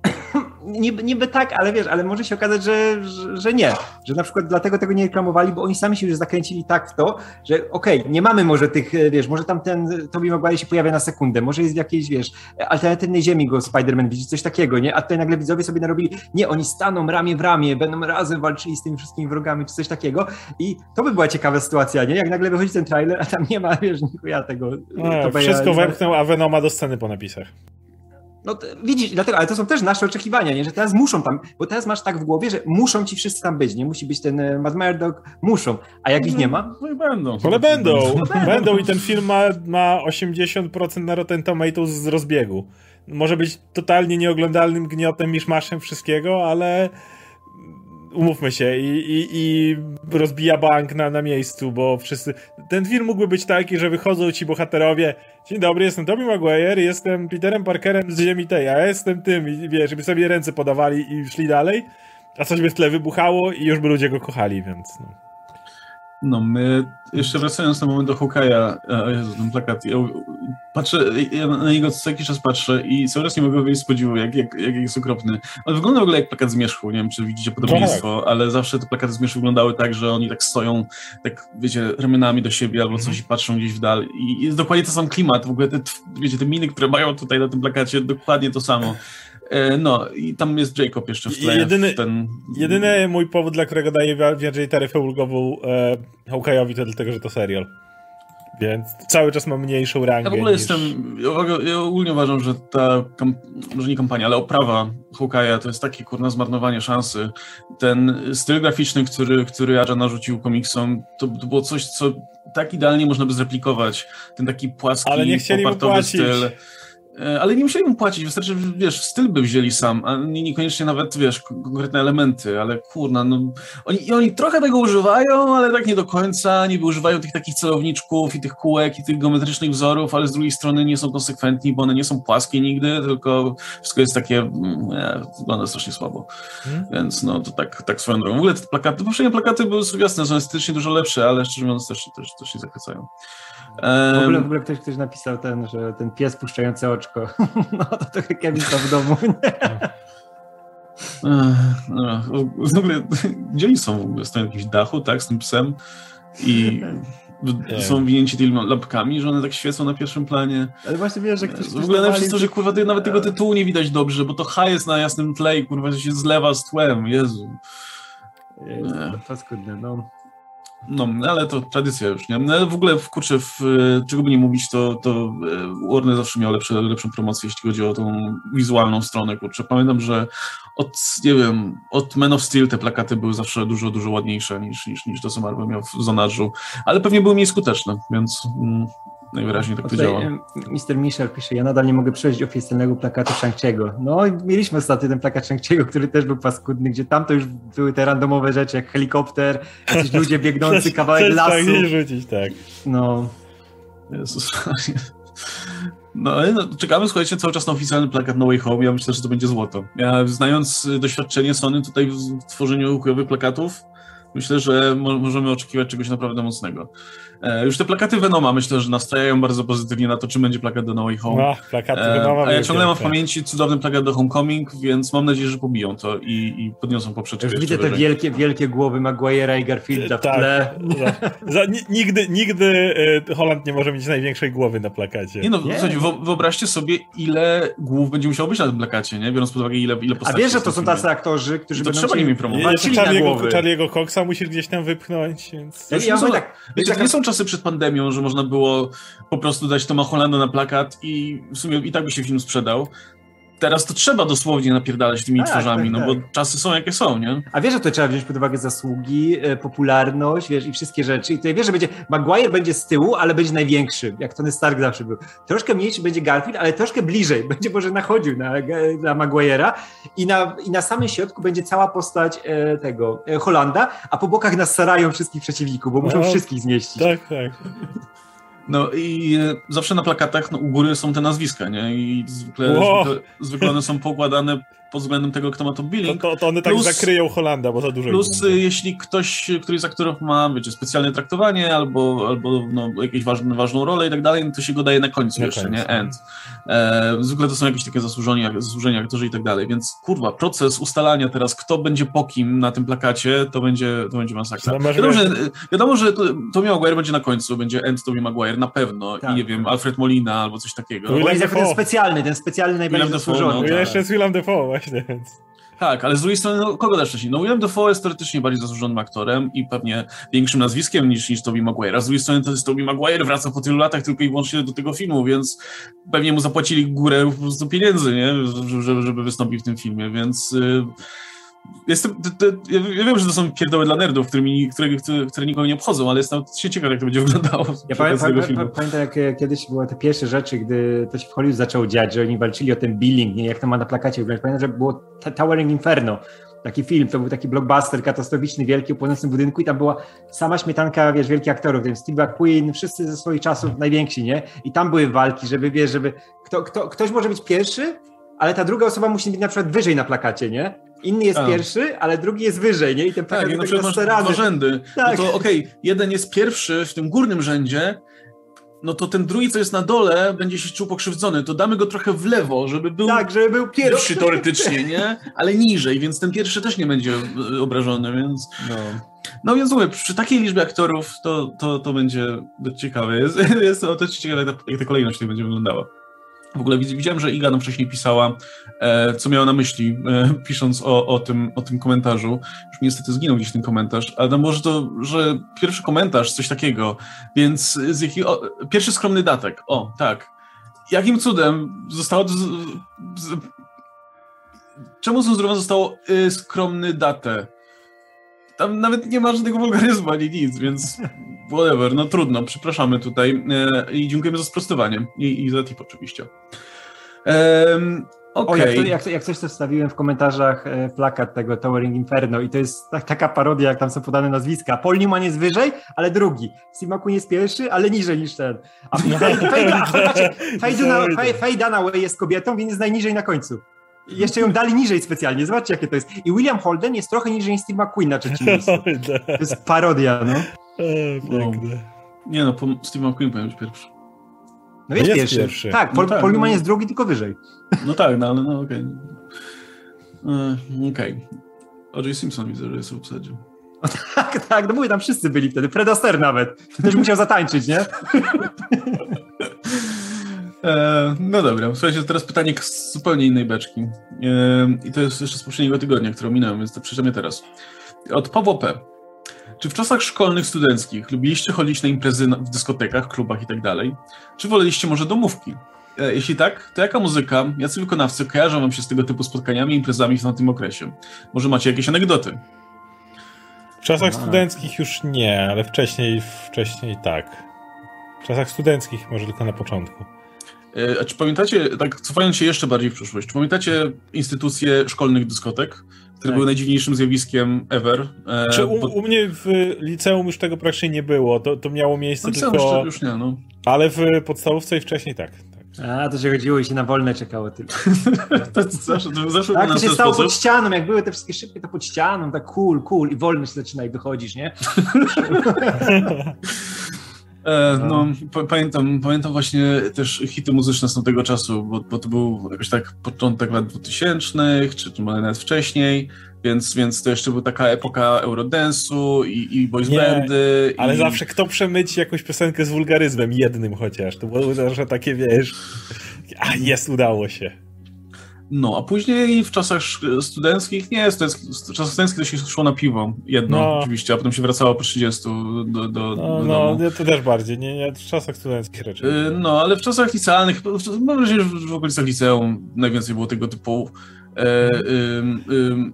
niby, niby tak, ale wiesz, ale może się okazać, że, że, że, nie. Że na przykład dlatego tego nie reklamowali, bo oni sami się już zakręcili tak w to, że okej, okay, nie mamy może tych, wiesz, może tam ten Tobey Maguire się pojawia na sekundę, może jest w jakiejś, wiesz, alternatywnej ziemi go Spider-Man widzi, coś takiego, nie? A tutaj nagle widzowie sobie narobili, nie, oni staną ramię w ramię, będą razem walczyli z tymi wszystkimi wrogami, czy coś takiego i to by była ciekawa sytuacja, nie? Jak nagle wychodzi ten trailer, a tam nie ma, wiesz, ja tego. No, wszystko wepchnął, a Venoma do sceny po napisach. No to, widzisz, dlatego, ale to są też nasze oczekiwania, nie? że teraz muszą tam, bo teraz masz tak w głowie, że muszą ci wszyscy tam być, nie musi być ten e, Matt Murdock, muszą, a jak ich nie ma? No i będą. Ale będą, będą (laughs) i ten film ma, ma 80% na Rotten Tomatoes z rozbiegu. Może być totalnie nieoglądalnym gniotem, miszmaszem wszystkiego, ale umówmy się, i, i, i rozbija bank na, na miejscu, bo wszyscy... Ten film mógłby być taki, że wychodzą ci bohaterowie Dzień dobry, jestem Tobey Maguire, jestem Peterem Parkerem z ziemi tej, a ja jestem tym, i wiesz, żeby sobie ręce podawali i szli dalej, a coś by w tle wybuchało i już by ludzie go kochali, więc no. No, my, jeszcze wracając na moment do Hawkeye'a, o Jezu, ten plakat, ja patrzę, ja na niego co jakiś czas patrzę i cały czas nie mogę wyjść z podziwu, jak, jak, jak jest okropny. On wygląda w ogóle jak plakat Zmierzchu, nie wiem, czy widzicie podobieństwo, tak. ale zawsze te plakaty Zmierzchu wyglądały tak, że oni tak stoją, tak, wiecie, ramionami do siebie albo coś i patrzą gdzieś w dal i jest dokładnie to sam klimat, w ogóle te, wiecie, te miny, które mają tutaj na tym plakacie, dokładnie to samo. E, no i tam jest Jacob jeszcze w tle. Jedyny, ten... jedyny mój powód, dla którego daję więcej taryfę ulgową e, Hawkeye'owi to dlatego, że to serial. Więc cały czas ma mniejszą rangę. Ja w ogóle niż... jestem. Ja, ogólnie uważam, że ta. Może nie kampania, ale oprawa Hawkeye'a to jest takie kurna zmarnowanie szansy. Ten styl graficzny, który, który Aja narzucił komiksom, to, to było coś, co tak idealnie można by zreplikować. Ten taki płaski, ale nie chcieli styl. E, ale nie musieli mu płacić, wystarczy, wiesz, styl by wzięli sam, a nie, niekoniecznie nawet, wiesz, konkretne elementy, ale kurna, no, oni, oni trochę tego używają, ale tak nie do końca, niby używają tych takich celowniczków i tych kółek i tych geometrycznych wzorów, ale z drugiej strony nie są konsekwentni, bo one nie są płaskie nigdy, tylko wszystko jest takie, mm, nie, wygląda strasznie słabo, hmm? więc no, to tak, tak swoją drogą. W ogóle te plakaty, poprzednie plakaty były jasne, są estetycznie dużo lepsze, ale szczerze mówiąc też, też, też się zachwycają. W ogóle, w ogóle ktoś, ktoś napisał ten, że ten pies puszczający oczko. (laughs) No to trochę Kevin to w domu. No, w ogóle, gdzie oni są w ogóle? Stoją na jakimś dachu, tak, z tym psem i są winięci tymi lampkami, że one tak świecą na pierwszym planie. Ale właśnie wiesz, że ktoś... W ogóle najlepsze jest to, że kurwa nawet tego tytułu nie widać dobrze, bo to H jest na jasnym tle i kurwa się zlewa z tłem, Jezu. Jezu, to skudne, no. No, ale to tradycja już, nie? No, w ogóle, kurczę, w, czego by nie mówić, to, to e, Warner zawsze miał lepsze, lepszą promocję, jeśli chodzi o tą wizualną stronę, kurczę. Pamiętam, że od, nie wiem, od Men of Steel te plakaty były zawsze dużo, dużo ładniejsze niż, niż, niż to, co Marvel miał w Zonarzu, ale pewnie były mniej skuteczne, więc... Mm, najwyraźniej tak to działa. Mr. Michel pisze, ja nadal nie mogę przejść oficjalnego plakatu Shang-Chi'ego. No mieliśmy ostatnio ten plakat Shang-Chi'ego, który też był paskudny, gdzie tam to już były te randomowe rzeczy, jak helikopter, jacyś (laughs) ludzie biegnący, kawałek lasu. Tak, rzucić, tak. No. Jezus. No, no, czekamy, słuchajcie, cały czas na oficjalny plakat No Way Home. Ja myślę, że to będzie złoto. Ja, znając doświadczenie Sony tutaj w tworzeniu chujowych plakatów, myślę, że mo możemy oczekiwać czegoś naprawdę mocnego. E, już te plakaty Venoma myślę, że nastajają bardzo pozytywnie na to, czym będzie plakat do No Way Home. No, plakaty e, Venoma a ja ciągle mam w pamięci cudowny plakat do Homecoming, więc mam nadzieję, że pobiją to i, i podniosą poprzeczkę. Już widzę te wielkie, wielkie głowy Maguire'a i Garfielda w tak, tle. Za, za, nigdy, nigdy e, Holland nie może mieć największej głowy na plakacie. Nie no, nie. Słuchajcie, wyobraźcie sobie, ile głów będzie musiało być na tym plakacie, nie? biorąc pod uwagę, ile, ile postaci A wiesz, że to są tacy aktorzy, którzy to będą trzeba nimi promować. Charlie'ego Coxa musisz gdzieś tam wypchnąć, więc... Ja, ja są, tak, wiecie, to nie są czasy przed pandemią, że można było po prostu dać Toma Hollanda na plakat i w sumie i tak by się film sprzedał teraz to trzeba dosłownie napierdalać tymi tak, twarzami, tak, no tak. bo czasy są jakie są, nie? A wiesz, że to trzeba wziąć pod uwagę zasługi, e, popularność, wiesz, i wszystkie rzeczy. I tutaj wiesz, że będzie, Maguire będzie z tyłu, ale będzie największy, jak Tony Stark zawsze był. Troszkę mniejszy będzie Garfield, ale troszkę bliżej, (laughs) będzie może nachodził na, na Maguire'a i na, i na samym środku będzie cała postać e, tego e, Holanda, a po bokach nas sarają wszystkich przeciwników, bo muszą no, wszystkich zmieścić. Tak, tak. No i e, zawsze na plakatach no, u góry są te nazwiska, nie? I zwykle, wow. zwykle, zwykle one są pokładane pod względem tego, kto ma to billing. To, to, to one tak plus, zakryją Holanda, bo za dużo Plus jeśli ktoś, któryś z aktorów ma, wiecie, specjalne traktowanie albo, albo no, jakąś ważną, ważną rolę i tak dalej, no to się go daje na końcu na jeszcze, końcu. nie? End. E, zwykle to są jakieś takie zasłużenia, zasłużenia aktorzy i tak dalej, więc kurwa, proces ustalania teraz, kto będzie po kim na tym plakacie, to będzie, to będzie masakra. Wiadomo, że, wiadomo, że Tommy Maguire będzie na końcu, będzie End Tommy Maguire, na pewno tak. i nie wiem, Alfred Molina albo coś takiego. To jest ten specjalny, ten specjalny najbardziej zasłużony. No, tak. Jeszcze jest Willem Dafoe właśnie, (laughs) więc... Tak, ale z drugiej strony, no, kogo dasz wcześniej? No William Dafoe jest teoretycznie bardziej zasłużonym aktorem i pewnie większym nazwiskiem niż, niż Tobey Maguire. Z drugiej strony to jest Tobey Maguire, wraca po tylu latach tylko i wyłącznie do tego filmu, więc pewnie mu zapłacili górę po prostu pieniędzy, nie? Żeby, żeby wystąpił w tym filmie, więc... Yy Jestem, to, to, ja wiem, że to są pierdoły dla nerdów, którymi, które, które, które nikogo nie obchodzą, ale jestem się ciekaw, jak to będzie wyglądało. Ja pamiętam, pamiętam jak kiedyś były te pierwsze rzeczy, gdy to się w Hollywood zaczęło dziać, że oni walczyli o ten billing, nie, jak to ma na plakacie wyglądać. Pamiętam, że było Towering Inferno, taki film, to był taki blockbuster katastroficzny, wielki, o płonącym budynku i tam była sama śmietanka, wiesz, wielkich aktorów, wiem, Steve McQueen, wszyscy ze swoich czasów najwięksi, nie? I tam były walki, żeby, wiesz, żeby kto, kto, ktoś może być pierwszy, ale ta druga osoba musi być na przykład wyżej na plakacie, nie? Inny jest A. pierwszy, ale drugi jest wyżej, nie? I ten tak, i na przykład masz dwa rzędy. No tak. No to okej, okay, jeden jest pierwszy w tym górnym rzędzie, no to ten drugi, co jest na dole, będzie się czuł pokrzywdzony. To damy go trochę w lewo, żeby był, tak, żeby był pierwszy teoretycznie, nie? Ale niżej, więc ten pierwszy też nie będzie e, obrażony, więc... No. No więc mówię, przy takiej liczbie aktorów to, to, to będzie dość ciekawe. Jest, (laughs) jest to też ciekawe, jak ta kolejność tutaj będzie wyglądała. W ogóle widziałem, że Iga nam wcześniej pisała, e, co miała na myśli, e, (laughs) pisząc o, o, tym, o tym komentarzu. Już niestety zginął gdzieś ten komentarz, ale może to, że pierwszy komentarz, coś takiego, więc z jakiego, pierwszy skromny datek, o, tak. Jakim cudem zostało, z, z, czemu Zuzrowa zostało y, skromny datę? Tam nawet nie ma żadnego wulgaryzmu ani nic, więc whatever, no trudno, przepraszamy tutaj e, i dziękujemy za sprostowanie i, i za tip oczywiście. Um, Okay. O, jak, to, jak, jak, coś to wstawiłem w komentarzach e, plakat tego Towering Inferno i to jest tak, taka parodia, jak tam są podane nazwiska. Paul Newman jest wyżej, ale drugi. McQueen jest pierwszy, ale niżej niż ten. A Faye Dunaway jest kobietą, więc jest najniżej na końcu. Jeszcze ją dali niżej specjalnie. Zobaczcie, jakie to jest. I William Holden jest trochę niżej niż Steve McQueen na trzecim miejscu. (laughs) To jest parodia, no. O, piękne. No. Nie no, Steve McQueen powiem pierwszy. No jest, jest pierwszy. pierwszy. Tak, Paul, no tak, Paul Newman no. jest drugi, tylko wyżej. No tak, no ale no okej. Okay. E, okej. Okay. O.J. Simpson widzę, że jest w obsadzie. No tak, tak, no mówię, tam wszyscy byli wtedy. Fred Astaire nawet. Też musiał zatańczyć, nie? (laughs) E, no dobra, słuchajcie, teraz pytanie z zupełnie innej beczki. E, I to jest jeszcze z poprzedniego tygodnia, które minąłem, więc to przeczytam je teraz. Od Pawła P. Czy w czasach szkolnych, studenckich lubiliście chodzić na imprezy w dyskotekach, klubach i tak dalej? Czy woleliście może domówki? E, jeśli tak, to jaka muzyka, jacy wykonawcy kojarzą wam się z tego typu spotkaniami i imprezami w tamtym okresie? Może macie jakieś anegdoty? W czasach studenckich już nie, ale wcześniej, wcześniej tak. W czasach studenckich może tylko na początku. E, a czy pamiętacie, tak cofając się jeszcze bardziej w przyszłość, czy pamiętacie instytucje szkolnych dyskotek, które tak. były najdziwniejszym zjawiskiem ever? E, czy u, u, mnie w liceum już tego praktycznie nie było, to, to miało miejsce no, tylko... Już, już nie, no. Ale w podstawówce i wcześniej tak. tak. A, to się chodziło i się na wolne czekało tylko. (laughs) to, zawsze, to zawsze tak, to się stało pod ścianą, jak były te wszystkie szybkie, to pod ścianą, tak cool, cool i wolno się zaczyna i wychodzisz, nie? (laughs) E, no, no pamiętam, pamiętam właśnie też hity muzyczne z tamtego czasu, bo, bo to był jakoś tak początek lat 2000, czy, czy może nawet wcześniej, więc, więc to jeszcze była taka epoka Eurodance'u i, i boys bandy. Ale i... zawsze kto przemyci jakąś piosenkę z wulgaryzmem, jednym chociaż, to było zawsze takie, wiesz, a jest, udało się. No, a później w czasach studenckich, nie, w czasach studenckich to się szło na piwo, jedno no. oczywiście, a potem się wracało po 30 do, do, no, do No, nie, to też bardziej, nie, nie, w czasach studenckich raczej. Yy, no, ale w czasach licealnych, mam wrażenie, że w okolicach liceum najwięcej było tego typu e,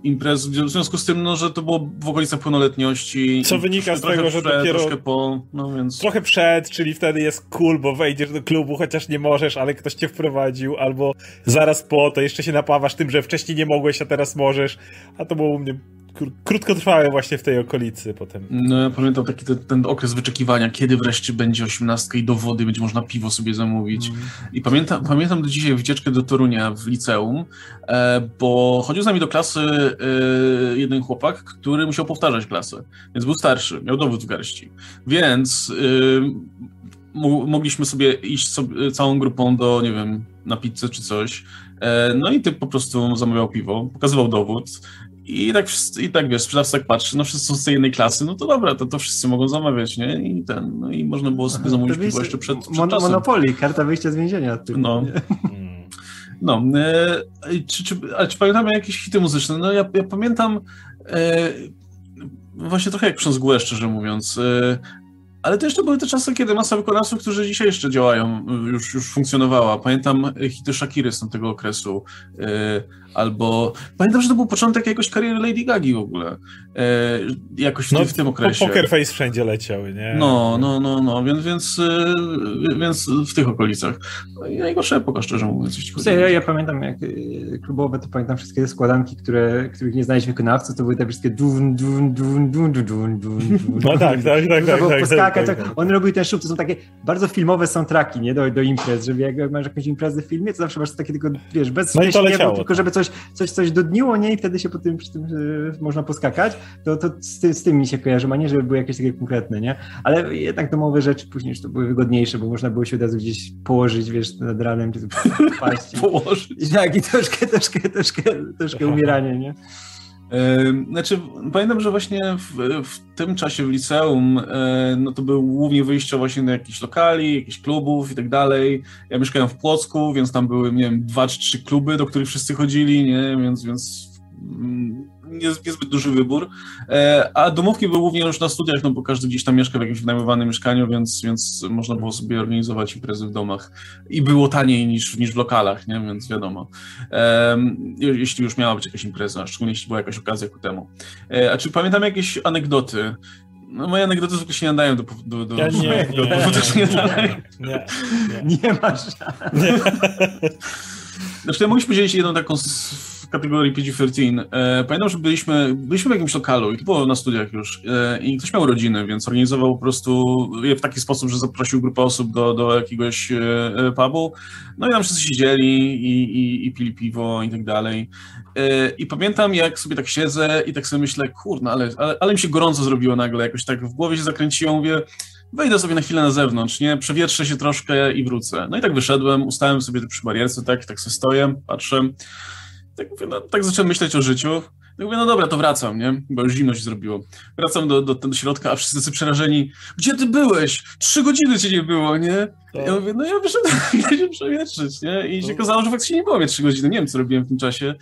imprez, w związku z tym, no, że to było w okolicach pełnoletności. Co wynika z tego, że przed, dopiero troszkę po, no więc... Trochę przed, czyli wtedy jest cool, bo wejdziesz do klubu, chociaż nie możesz, ale ktoś cię wprowadził, albo zaraz po, to jeszcze się napawasz tym, że wcześniej nie mogłeś, a teraz możesz, a to było u mnie krótkotrwałe właśnie w tej okolicy potem. No ja pamiętam taki ten, ten okres wyczekiwania, kiedy wreszcie będzie osiemnastka i do wody będzie można piwo sobie zamówić. Mm. I pamiętam, pamiętam do dzisiaj wycieczkę do Torunia w liceum, e, bo chodził z nami do klasy e, jeden chłopak, który musiał powtarzać klasę, więc był starszy, miał dowód w garści. Więc e, mogliśmy sobie iść sobie, całą grupą do, nie wiem, na pizzę czy coś. No i typ po prostu zamawiał piwo, pokazywał dowód i tak, i tak wiesz, sprzedawca tak patrzy, no wszyscy są z tej jednej klasy, no to dobra, to, to wszyscy mogą zamawiać, nie? I ten, no i można było sobie zamówić piwo jeszcze przed, przed mon czasem. Monopolii, karta wyjścia z więzienia. No. No, e, czy, czy, ale czy pamiętamy jakieś hity muzyczne? No ja, ja pamiętam e, właśnie trochę jak przez mgłę, szczerze mówiąc. E, ale to jeszcze były te czasy, kiedy masa wykonawców, którzy dzisiaj jeszcze działają, już, już funkcjonowała. Pamiętam hity Shakiry z tamtego okresu. Yy, albo pamiętam, że to był początek jakoś kariery Lady Gagi w ogóle. E, jakoś w, no, w tym okresie. Poker Face wszędzie leciały, nie? No, no, no, no, więc, więc, e, więc w tych okolicach. No i najgorsza epoka, szczerze mówiąc. Ja, ja pamiętam, jak e, klubowe, to pamiętam wszystkie te składanki, które, których nie znaleźć wykonawców, to były te wszystkie dun, dun, dun, dun, dun, dun, dun, No tak, tak, tak, tak, tak, tak, tak. On robił ten szub, to są takie bardzo filmowe soundtracki, nie, do, do imprez, żeby jak masz jakąś imprezę w filmie, to zawsze masz takie tylko, wiesz, bez no śmiesznie, tylko żeby coś, coś, coś dodniło, nie, i wtedy się po tym, przy tym można poskakać, to, to z, tym, z tym mi się kojarzy, a nie, żeby były jakieś takie konkretne, nie? Ale jednak domowe rzeczy później już to były wygodniejsze, bo można było się od razu gdzieś położyć, wiesz, nad ranem, czy (laughs) paść. położyć. Tak, i troszkę, troszkę, troszkę, troszkę (laughs) umieranie, nie? Znaczy, pamiętam, że właśnie w, w, tym czasie w liceum, no to był głównie wyjście właśnie do jakichś lokali, jakichś klubów i tak dalej. Ja mieszkałem w Płocku, więc tam były, nie wiem, dwa czy trzy kluby, do których wszyscy chodzili, nie? Więc, więc niezbyt duży wybór. E, a domówki były głównie już na studiach, no bo każdy gdzieś tam mieszka w jakimś wynajmowanym mieszkaniu, więc, więc można było sobie organizować imprezy w domach. I było taniej niż, niż w lokalach, nie? więc wiadomo. Jeśli już miała być jakaś impreza, szczególnie jeśli była jakaś okazja ku temu. E, a czy pamiętam jakieś anegdoty? No moje anegdoty zwykle się nie nadają do... do, do ja nie, (laughs) nie, do, nie, nie, nie, nie, nie, nie masz. Nie. Znaczy, ja mogliśmy podzielić jedną taką w kategorii PG-13. E, pamiętam, że byliśmy, byliśmy w jakimś lokalu i to było na studiach już e, i ktoś miał rodziny, więc organizował po prostu je w taki sposób, że zaprosił grupę osób do, do jakiegoś e, pubu. No i tam wszyscy siedzieli i, i, i pili piwo i tak dalej. I pamiętam, jak sobie tak siedzę i tak sobie myślę, kurna, ale, ale, ale mi się gorąco zrobiło nagle, jakoś tak w głowie się zakręciło, mówię, wejdę sobie na chwilę na zewnątrz, nie, przewietrzę się troszkę i wrócę. No i tak wyszedłem, ustałem sobie przy barierce, tak, tak sobie stoję, patrzę, tak, mówię, no, tak zacząłem myśleć o życiu. Tak mówię, no dobra, to wracam, nie? Bo już zimno się zrobiło. Wracam do, do, do środka, a wszyscy tacy przerażeni. Gdzie ty byłeś? Trzy godziny cię nie było, nie? Tak. Ja mówię, no ja wyszedłem (laughs) się przewietrzyć, nie? I się okazało, że faktycznie nie było mnie trzy godziny. Nie wiem, co robiłem w tym czasie.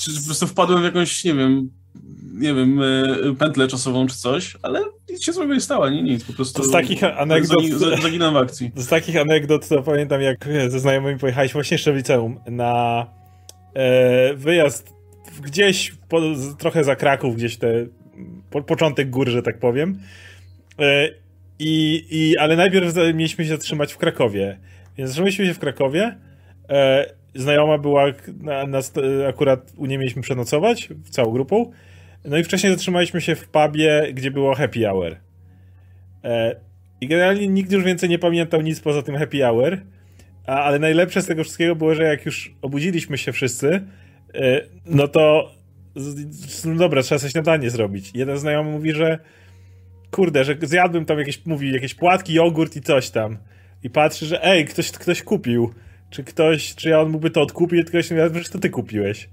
Czy, czy po prostu wpadłem w jakąś, nie wiem, nie wiem, e, pętlę czasową czy coś, ale nic się złego nie stało, nie nic, po prostu... Z takich anegdot... Zaginam w akcji. (laughs) Z takich anegdot to pamiętam, jak ze znajomymi pojechaliśmy właśnie jeszcze w liceum na e, wyjazd gdzieś po, trochę za Kraków, gdzieś te po, początek gór, że tak powiem. E, i, i, ale najpierw mieliśmy się zatrzymać w Krakowie. Więc zatrzymaliśmy się w Krakowie. E, znajoma była, na, na, akurat u niej mieliśmy przenocować, całą grupą. No i wcześniej zatrzymaliśmy się w pubie, gdzie było happy hour. E, I generalnie nikt już więcej nie pamiętał nic poza tym happy hour. Ale najlepsze z tego wszystkiego było, że jak już obudziliśmy się wszyscy, e, no to no dobra, trzeba coś śniadanie zrobić. Jeden znajomy mówi, że kurde, że zjadłem tam jakieś, mówi, jakieś płatki, jogurt i coś tam. I patrzy, że ej, ktoś, ktoś kupił. Czy ktoś, czy ja on mógłby to odkupić, tylko ktoś mówi, że to ty kupiłeś.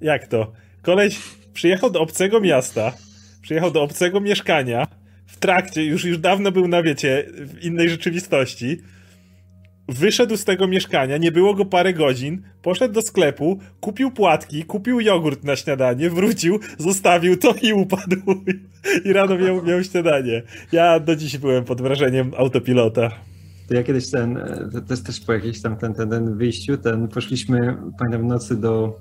Jak to? Koleś przyjechał do obcego miasta, przyjechał do obcego mieszkania, w trakcie, już, już dawno był na, wiecie, w innej rzeczywistości, wyszedł z tego mieszkania, nie było go parę godzin, poszedł do sklepu, kupił płatki, kupił jogurt na śniadanie, wrócił, zostawił to i upadł. (laughs) I rano miał, miał śniadanie. Ja do dziś byłem pod wrażeniem autopilota. To ja kiedyś ten, to jest też po jakiejś tam ten, ten, ten wyjściu, ten poszliśmy, pamiętam, nocy do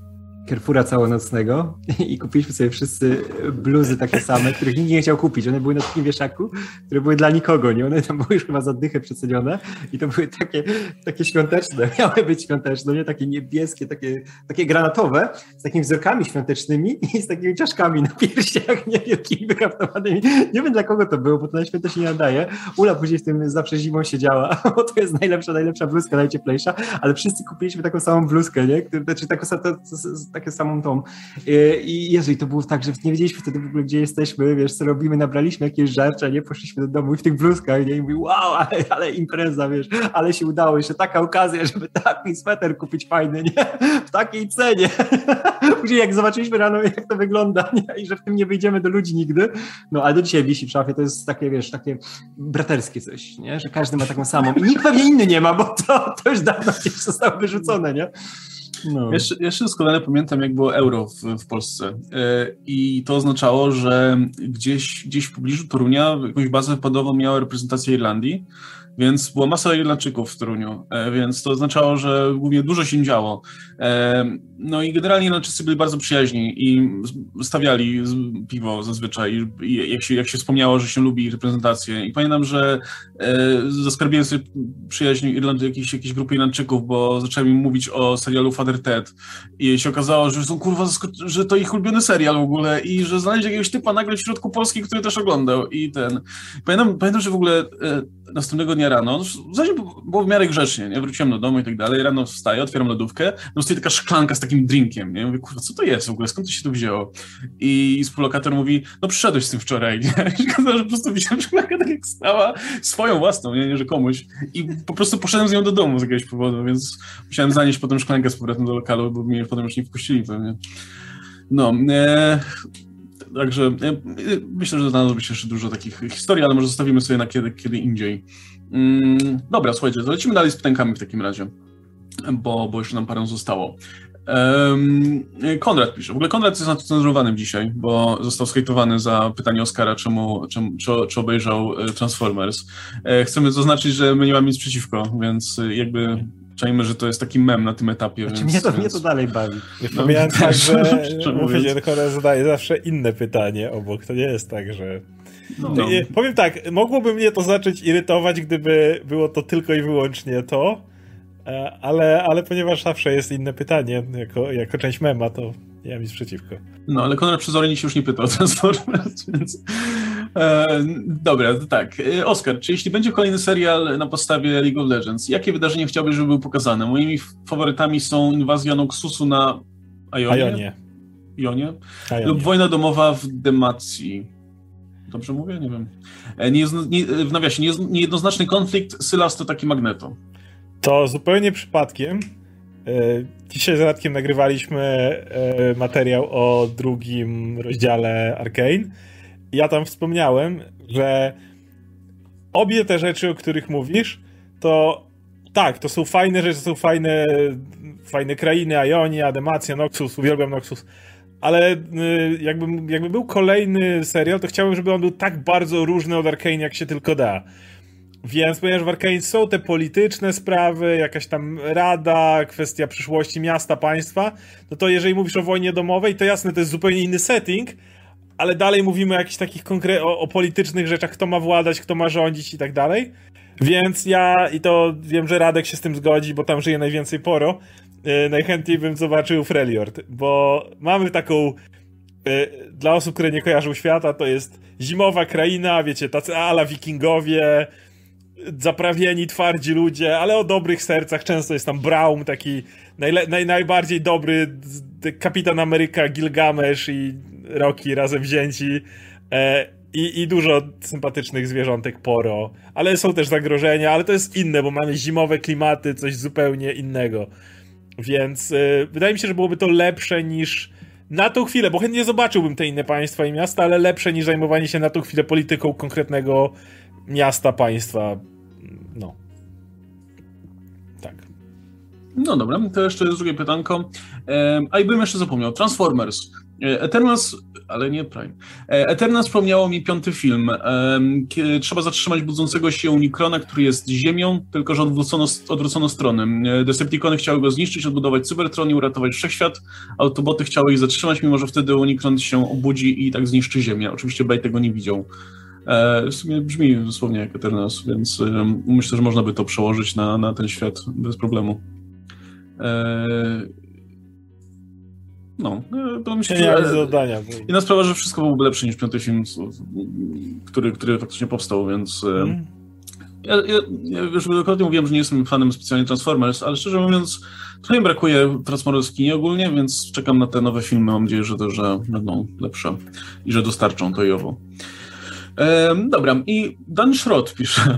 Carrefoura całonocnego i kupiliśmy sobie wszyscy bluzy takie same, których nikt nie chciał kupić. One były na takim wieszaku, które były dla nikogo, nie? One tam były już chyba za dychę przecenione i to były takie, takie świąteczne, (laughs) miały być świąteczne, nie? Takie niebieskie, takie, takie granatowe, z takimi wzorkami świątecznymi i z takimi czaszkami na piersiach niewielkimi, wykraftowanymi. Nie wiem dla kogo to było, bo to na święto się nie nadaje. Ula później z tym zawsze zimą siedziała, (laughs) bo to jest najlepsza, najlepsza bluzka, najcieplejsza, ale wszyscy kupiliśmy taką samą bluzkę, nie? Znaczy taką, to, taką samą tą. I Jezu, i to było tak, że nie wiedzieliśmy wtedy w ogóle, gdzie jesteśmy, wiesz, co robimy, nabraliśmy jakieś żarcia, nie? Poszliśmy do domu i w tych bluzkach, nie? I mówi, wow, ale, ale impreza, wiesz, ale się udało, jeszcze taka okazja, żeby taki sweter kupić fajny, nie? W takiej cenie. (laughs) Później jak zobaczyliśmy rano, jak to wygląda, nie? I że w tym nie wyjdziemy do ludzi nigdy, no ale do dzisiaj wisi w szafie, to jest takie, wiesz, takie braterskie coś, nie? Że każdy ma taką samą i nikt pewnie inny nie ma, bo to, to już dawno gdzieś zostało wyrzucone, nie? No. Jeszcze, jeszcze doskonale pamiętam, jak było euro w, w Polsce. E, I to oznaczało, że gdzieś, gdzieś w pobliżu Torunia jakąś bazę wypadową miała reprezentacja Irlandii więc była masa Irlandczyków w Toruniu, e, więc to oznaczało, że głównie dużo się działo. E, no i generalnie Irlandczycy byli bardzo przyjaźni i stawiali piwo zazwyczaj, jak się, jak się wspomniało, że się lubi reprezentację. I pamiętam, że e, zaskarbiłem sobie przyjaźń Irland, jakiejś, jakiejś grupy Irlandczyków, bo zacząłem im mówić o serialu Father Ted i się okazało, że są kurwa, że to ich ulubiony serial w ogóle i że znaleźli jakiegoś typa nagle w środku Polski, który też oglądał i ten... Pamiętam, pamiętam że w ogóle następnego dnia rano, w zasadzie było w miarę grzecznie, nie? Wróciłem do domu i tak dalej, rano wstaję, otwieram lodówkę, no stoi taka szklanka z takim drinkiem, nie? Mówię, kurwa, co to jest w ogóle, skąd to się tu wzięło? I współlokator mówi, no przyszedłeś z tym wczoraj, nie? (laughs) I że po prostu widziałem szklankę tak jak stała, swoją własną, nie? nie, że komuś. I po prostu poszedłem z nią do domu z jakiegoś powodu, więc musiałem zanieść potem szklankę z powrotem do lokalu, bo mnie potem już nie wpuścili pewnie. No, e, także myślę, że znalazłoby się jeszcze dużo takich historii, ale może zostawimy sobie na kiedy, kiedy indziej. Mm, dobra, słuchajcie, to lecimy dalej z pytankami w takim razie, bo, bo jeszcze nam parę zostało. Um, Konrad pisze. W ogóle Konrad jest cenzurowanym dzisiaj, bo został skejtowany za pytanie Oscara, czemu, czemu czy, czy obejrzał e, Transformers. E, chcemy zaznaczyć, że my nie mamy nic przeciwko, więc jakby czajmy, że to jest taki mem na tym etapie. Znaczy, więc, mnie, to, więc... mnie to dalej bawi. No, Pomijając tak, że Konrad zadaje zawsze inne pytanie obok. To nie jest tak, że... No. no. Powiem tak, mogłoby mnie to zacząć irytować, gdyby było to tylko i wyłącznie to, E, ale, ale ponieważ zawsze jest inne pytanie, jako, jako część mema, to nie mam nic przeciwko. No, ale Konrad Przezorni się już nie pytał o Transformers, (laughs) więc... E, dobra, tak. E, Oskar, czy jeśli będzie kolejny serial na podstawie League of Legends, jakie wydarzenie chciałbyś, żeby był pokazane? Moimi faworytami są inwazja Noxusu na Ionie. Ionie. Ionie? Ionie. Lub wojna domowa w Demacji. Dobrze mówię? Nie wiem. E, nie, nie, w nawiasie, nie, niejednoznaczny konflikt, Sylas to taki magneto. To zupełnie przypadkiem. E, dzisiaj z Radkiem nagrywaliśmy e, materiał o drugim rozdziale Arkane. Ja tam wspomniałem, że obie te rzeczy, o których mówisz, to tak, to są fajne rzeczy, to są fajne, fajne krainy, Ionia, Demacja, Noxus, uwielbiam Noxus, ale jakby, jakby był kolejny serial, to chciałbym, żeby on był tak bardzo różny od Arkane, jak się tylko da. Więc ponieważ w Arkane są te polityczne sprawy, jakaś tam rada, kwestia przyszłości miasta, państwa, no to jeżeli mówisz o wojnie domowej, to jasne, to jest zupełnie inny setting, ale dalej mówimy o jakichś takich konkretnych, o, o, politycznych rzeczach, kto ma władać, kto ma rządzić i tak dalej. Więc ja, i to wiem, że Radek się z tym zgodzi, bo tam żyje najwięcej poro, yy, najchętniej bym zobaczył Freljord, bo mamy taką yy, dla osób, które nie kojarzą świata, to jest zimowa kraina, wiecie, tacy ala wikingowie, zaprawieni, twardzi ludzie, ale o dobrych sercach. Często jest tam Braum, taki naj- najbardziej dobry kapitan Ameryka, Gilgamesz i Rocky razem wzięci. E, i, I dużo sympatycznych zwierzątek poro, ale są też zagrożenia, ale to jest inne, bo mamy zimowe klimaty, coś zupełnie innego. Więc e, wydaje mi się, że byłoby to lepsze niż na tą chwilę, bo chętnie zobaczyłbym te inne państwa i miasta, ale lepsze niż zajmowanie się na tą chwilę polityką konkretnego miasta, państwa. No. Tak. No dobra, to jeszcze drugie pytanko. A i bym jeszcze zapomniał. Transformers. E, Eternals, ale nie Prime. E, Eternals wspomniało mi piąty film. Trzeba zatrzymać budzącego się Unicrona, który jest ziemią, tylko że odwrócono, odwrócono stronę. E, Decepticony chciały go zniszczyć, odbudować Cybertron i uratować wszechświat. Autoboty chciały ich zatrzymać, mimo że wtedy Unicron się obudzi i tak zniszczy ziemię. Oczywiście Bay tego nie widział. E, w sumie brzmi dosłownie jak Eternals, więc myślę, że można by to przełożyć na, na ten świat bez problemu. E, no, e, to myślę, że... zadania. Inna sprawa, że wszystko byłoby lepsze niż piąty film, który, który faktycznie powstał, więc... Mm. Ja, ja, ja już wielokrotnie mówiłem, że nie jestem fanem specjalnie Transformers, ale szczerze mówiąc, trochę brakuje Transformers kinie ogólnie, więc czekam na te nowe filmy. Mam nadzieję, że to, że będą lepsze i że dostarczą to i owo. dobra, i Dan Schrott pisze.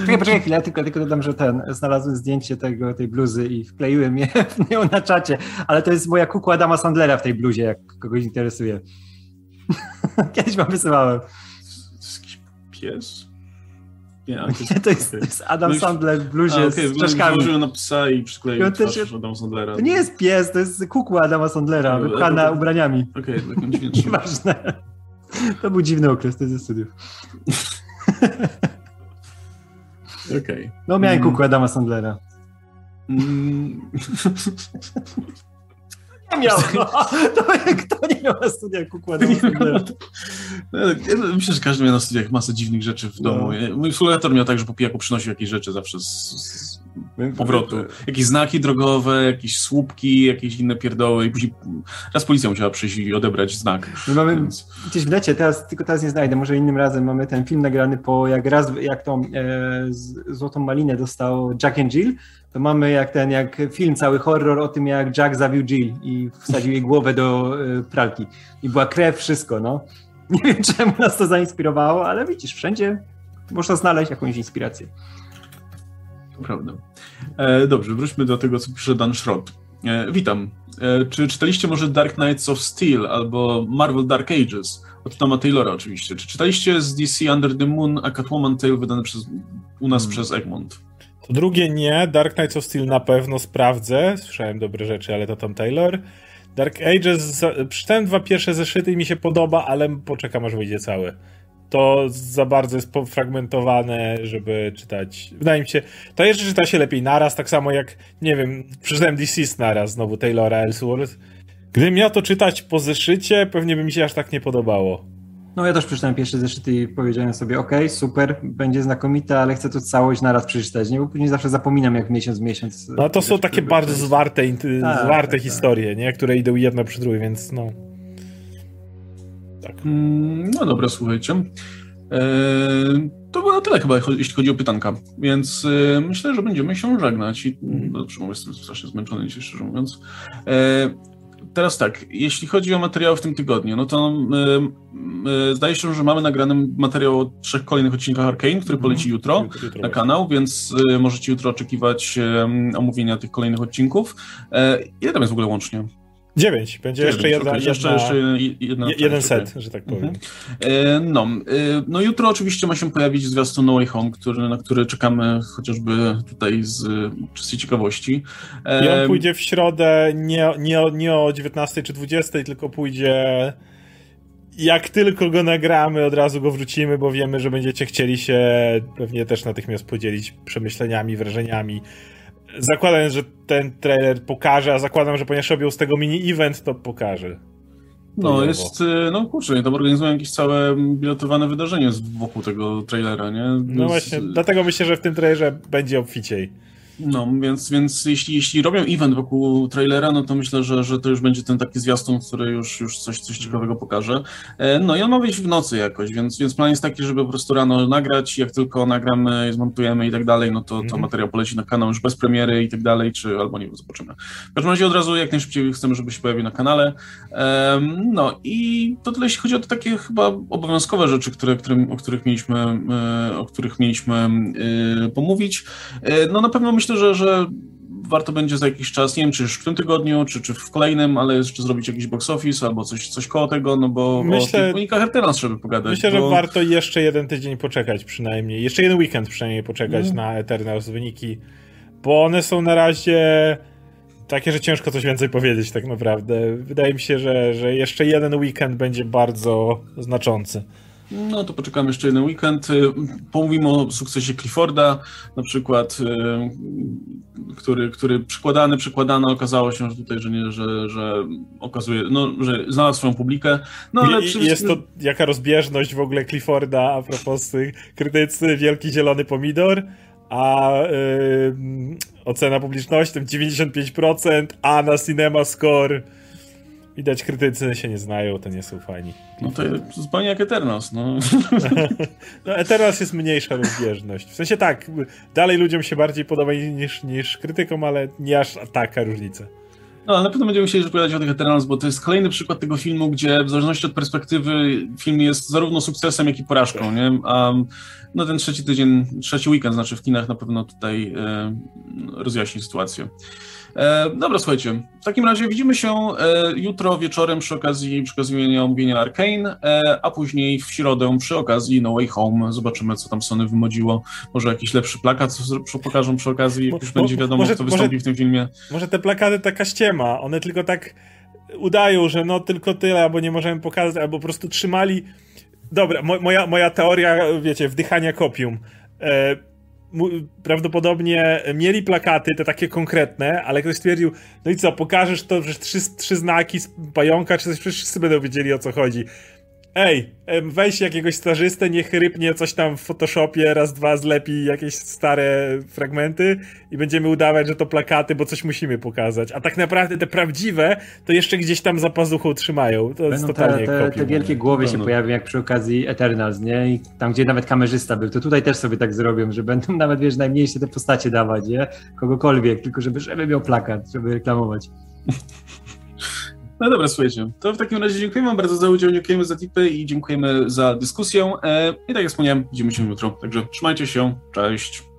Czekaj, poczekaj chwilę, tylko, tylko dodam, że ten, znalazłem zdjęcie tego, tej bluzy i wkleiłem je (laughs) w nią na czacie, ale to jest moja kukła Adama Sandlera w tej bluzie, jak kogoś interesuje. (laughs) Kiedyś wam wysyłałem. To jest jakiś pies? Nie, to, jest, to jest Adam no Sandler w bluzie okay, z czaszkami. Na psa i przykleił twarz jest... Adama Sandlera. To nie jest pies, to jest kukła Adama Sandlera, no, wypchana to... ubraniami. Okej, okay, taką dźwięczną. Nieważne. To był dziwny okres, to jest ze studiów. (laughs) Okej. Okay. No miałem mm. kukłę Adama Sandlera. Mm. (laughs) nie miał, no. (laughs) To kto nie miał na studiach kukłę Adama Sandlera? No, myślę, że każdy miał na studiach masę dziwnych rzeczy w domu. No. Mój współlokator miał tak, że po pijaku przynosił jakieś rzeczy zawsze z, z powrotu. Jakieś znaki drogowe, jakieś słupki, jakieś inne pierdoły i później raz policja musiała przyjść i odebrać znak. My mamy Więc... gdzieś w lecie, teraz, tylko teraz nie znajdę, może innym razem mamy ten film nagrany po jak raz, jak tą e, Złotą Malinę dostał Jack and Jill, to mamy jak ten, jak film, cały horror o tym, jak Jack zabił Jill i wsadził jej głowę do e, pralki. I była krew, wszystko, no. (laughs) Nie wiem, czemu nas to zainspirowało, ale widzisz, wszędzie można znaleźć jakąś inspirację prawda. E, dobrze, wróćmy do tego, co pisze Dan Schrott. E, witam. E, czy czytaliście może Dark Knights of Steel albo Marvel Dark Ages? Od Toma Taylora oczywiście. Czy czytaliście z DC Under the Moon a Catwoman Tale wydane przez, u nas hmm. przez Egmont? To drugie nie. Dark Knights of Steel na pewno sprawdzę. Słyszałem dobre rzeczy, ale to Tom Taylor. Dark Ages, przeczytałem dwa pierwsze zeszyty i mi się podoba, ale poczekam aż wyjdzie cały to za bardzo jest pofragmentowane, żeby czytać. Wydaje mi się, to jeszcze czyta się lepiej naraz, tak samo jak, nie wiem, przeczytałem Deceased naraz, znowu Taylora Ellsworth. Gdybym miał to czytać po zeszycie, pewnie by mi się aż tak nie podobało. No ja też przeczytałem pierwszy zeszyt i powiedziałem sobie, ok, super, będzie znakomite, ale chcę to całość naraz przeczytać, nie? Bo później zawsze zapominam jak miesiąc miesiąc. No to są takie bardzo zwarte, tak, zwarte tak, historie, tak. nie? Które idą jedno przy drugiej, więc no... Tak. Mm, no dobra, słuchajcie. Eee, to było na tyle chyba, jeśli chodzi o pytanka, więc e, myślę, że będziemy się żegnać. I, mm, dobrze, jestem strasznie zmęczony dzisiaj, szczerze mówiąc. E, teraz tak, jeśli chodzi o materiały w tym tygodniu, no to e, zdaje się, że mamy nagrany materiał o trzech kolejnych odcinkach Arkane, który mhm. poleci jutro, jutro, jutro na kanał, więc możecie jutro oczekiwać omówienia tych kolejnych odcinków. ile tam jest w ogóle łącznie? Dziewięć. Będzie jeszcze, jedna, jeszcze, jedna, jeszcze jedna, jeden set, że tak powiem. Mhm. E, no, e, no jutro oczywiście ma się pojawić zwiastun No Way Home, który, na który czekamy chociażby tutaj z czystej ciekawości. I on pójdzie w środę nie, nie, nie o 19 czy 20, tylko pójdzie jak tylko go nagramy, od razu go wrzucimy, bo wiemy, że będziecie chcieli się pewnie też natychmiast podzielić przemyśleniami, wrażeniami zakładając, że ten trailer pokaże, a zakładam, że ponieważ robią z tego mini-event, to pokaże. No, jest, y, no kurczę, tam organizują jakieś całe biletowane wydarzenie wokół tego trailera, nie? No właśnie, dlatego myślę, że w tym trailerze będzie obficiej. No, więc, więc jeśli, jeśli robią event wokół trailera, no to myślę, że, że to już będzie ten taki zwiastun, który już, już coś, coś ciekawego pokaże. E, no i on ma wyjść w nocy jakoś, więc, więc plan jest taki, żeby po prostu rano nagrać, jak tylko nagramy, zmontujemy i tak dalej, no to, to mhm. materiał poleci na kanał już bez premiery i tak dalej, czy albo nie wiem, zobaczymy. W każdym razie od razu jak najszybciej chcemy, żeby się pojawił na kanale. No i to tyle, jeśli chodzi o te takie chyba obowiązkowe rzeczy, które, którym, o których mieliśmy, e, o których mieliśmy e, pomówić. No na pewno myślę, myślę, że, że warto będzie za jakiś czas, nie wiem czy już w tym tygodniu, czy, czy w kolejnym, ale jeszcze zrobić jakiś box office albo coś, coś koło tego, no bo myślę, o unikach teraz trzeba pogadać. Myślę, bo... że warto jeszcze jeden tydzień poczekać przynajmniej, jeszcze jeden weekend przynajmniej poczekać mm. na Eternals wyniki, bo one są na razie takie, że ciężko coś więcej powiedzieć tak naprawdę. Wydaje mi się, że, że jeszcze jeden weekend będzie bardzo znaczący. No to poczekamy jeszcze jeden weekend. Y, pomówimy o sukcesie Clifforda, na przykład, y, który, który przykładany, przykładany, okazało się, że tutaj, że nie, że, że okazuje, no, że znalazł swoją publikę. No ale I, Jest to jaka rozbieżność w ogóle Clifforda a propos krytycy Wielki Zielony Pomidor, a yy, ocena publiczności 95%, a na Cinema Score Widać, krytycy się nie znają, to nie są fajni. No to zupełnie jak Eternos, no. (laughs) no Eternos jest mniejsza rozbieżność. W sensie tak, dalej ludziom się bardziej podoba niż, niż krytykom, ale nie aż taka różnica. No, ale na pewno będziemy chcieli opowiadać o tych Eternals, bo to jest kolejny przykład tego filmu, gdzie w zależności od perspektywy film jest zarówno sukcesem, jak i porażką, nie? A no ten trzeci tydzień, trzeci weekend, znaczy w kinach na pewno tutaj e, rozjaśni sytuację. E, dobra, słuchajcie, w takim razie widzimy się e, jutro wieczorem przy okazji przy okazji omówienia Arkane, e, a później w środę przy okazji No Way Home. Zobaczymy, co tam Sony wymodziło. Może jakiś lepszy plakat pokażą przy okazji, jak już będzie wiadomo, może, kto wystąpi może, w tym filmie. Może te plakaty taka ściema, one tylko tak udają, że no tylko tyle, albo nie możemy pokazać, albo po prostu trzymali... Dobra, moja, moja teoria, wiecie, wdychania kopium. E, prawdopodobnie mieli plakaty, te takie konkretne, ale ktoś stwierdził, no i co, pokażesz to, że trzy, trzy znaki z pająka, czy coś, wszyscy będą wiedzieli o co chodzi. Ej, weź jakiegoś stażystę, niech rybnie coś tam w Photoshopie, raz, dwa zlepi jakieś stare fragmenty i będziemy udawać, że to plakaty, bo coś musimy pokazać. A tak naprawdę te prawdziwe to jeszcze gdzieś tam za pazuchą trzymają. To jest totalnie te, te, te wielkie głowy się pojawią jak przy okazji Eternals, nie? I tam, gdzie nawet kamerzysta był, to tutaj też sobie tak zrobią, że będą (laughs) nawet, wiesz, najmniejsze te postacie dawać, nie? Kogokolwiek, tylko żeby, żeby miał plakat, żeby reklamować. (laughs) No dobra, słuchajcie. To w takim razie dziękujemy wam bardzo za udział, dziękujemy za tipy i dziękujemy za dyskusję. E, I tak jak wspomniałem, widzimy się jutro. Także trzymajcie się. Cześć.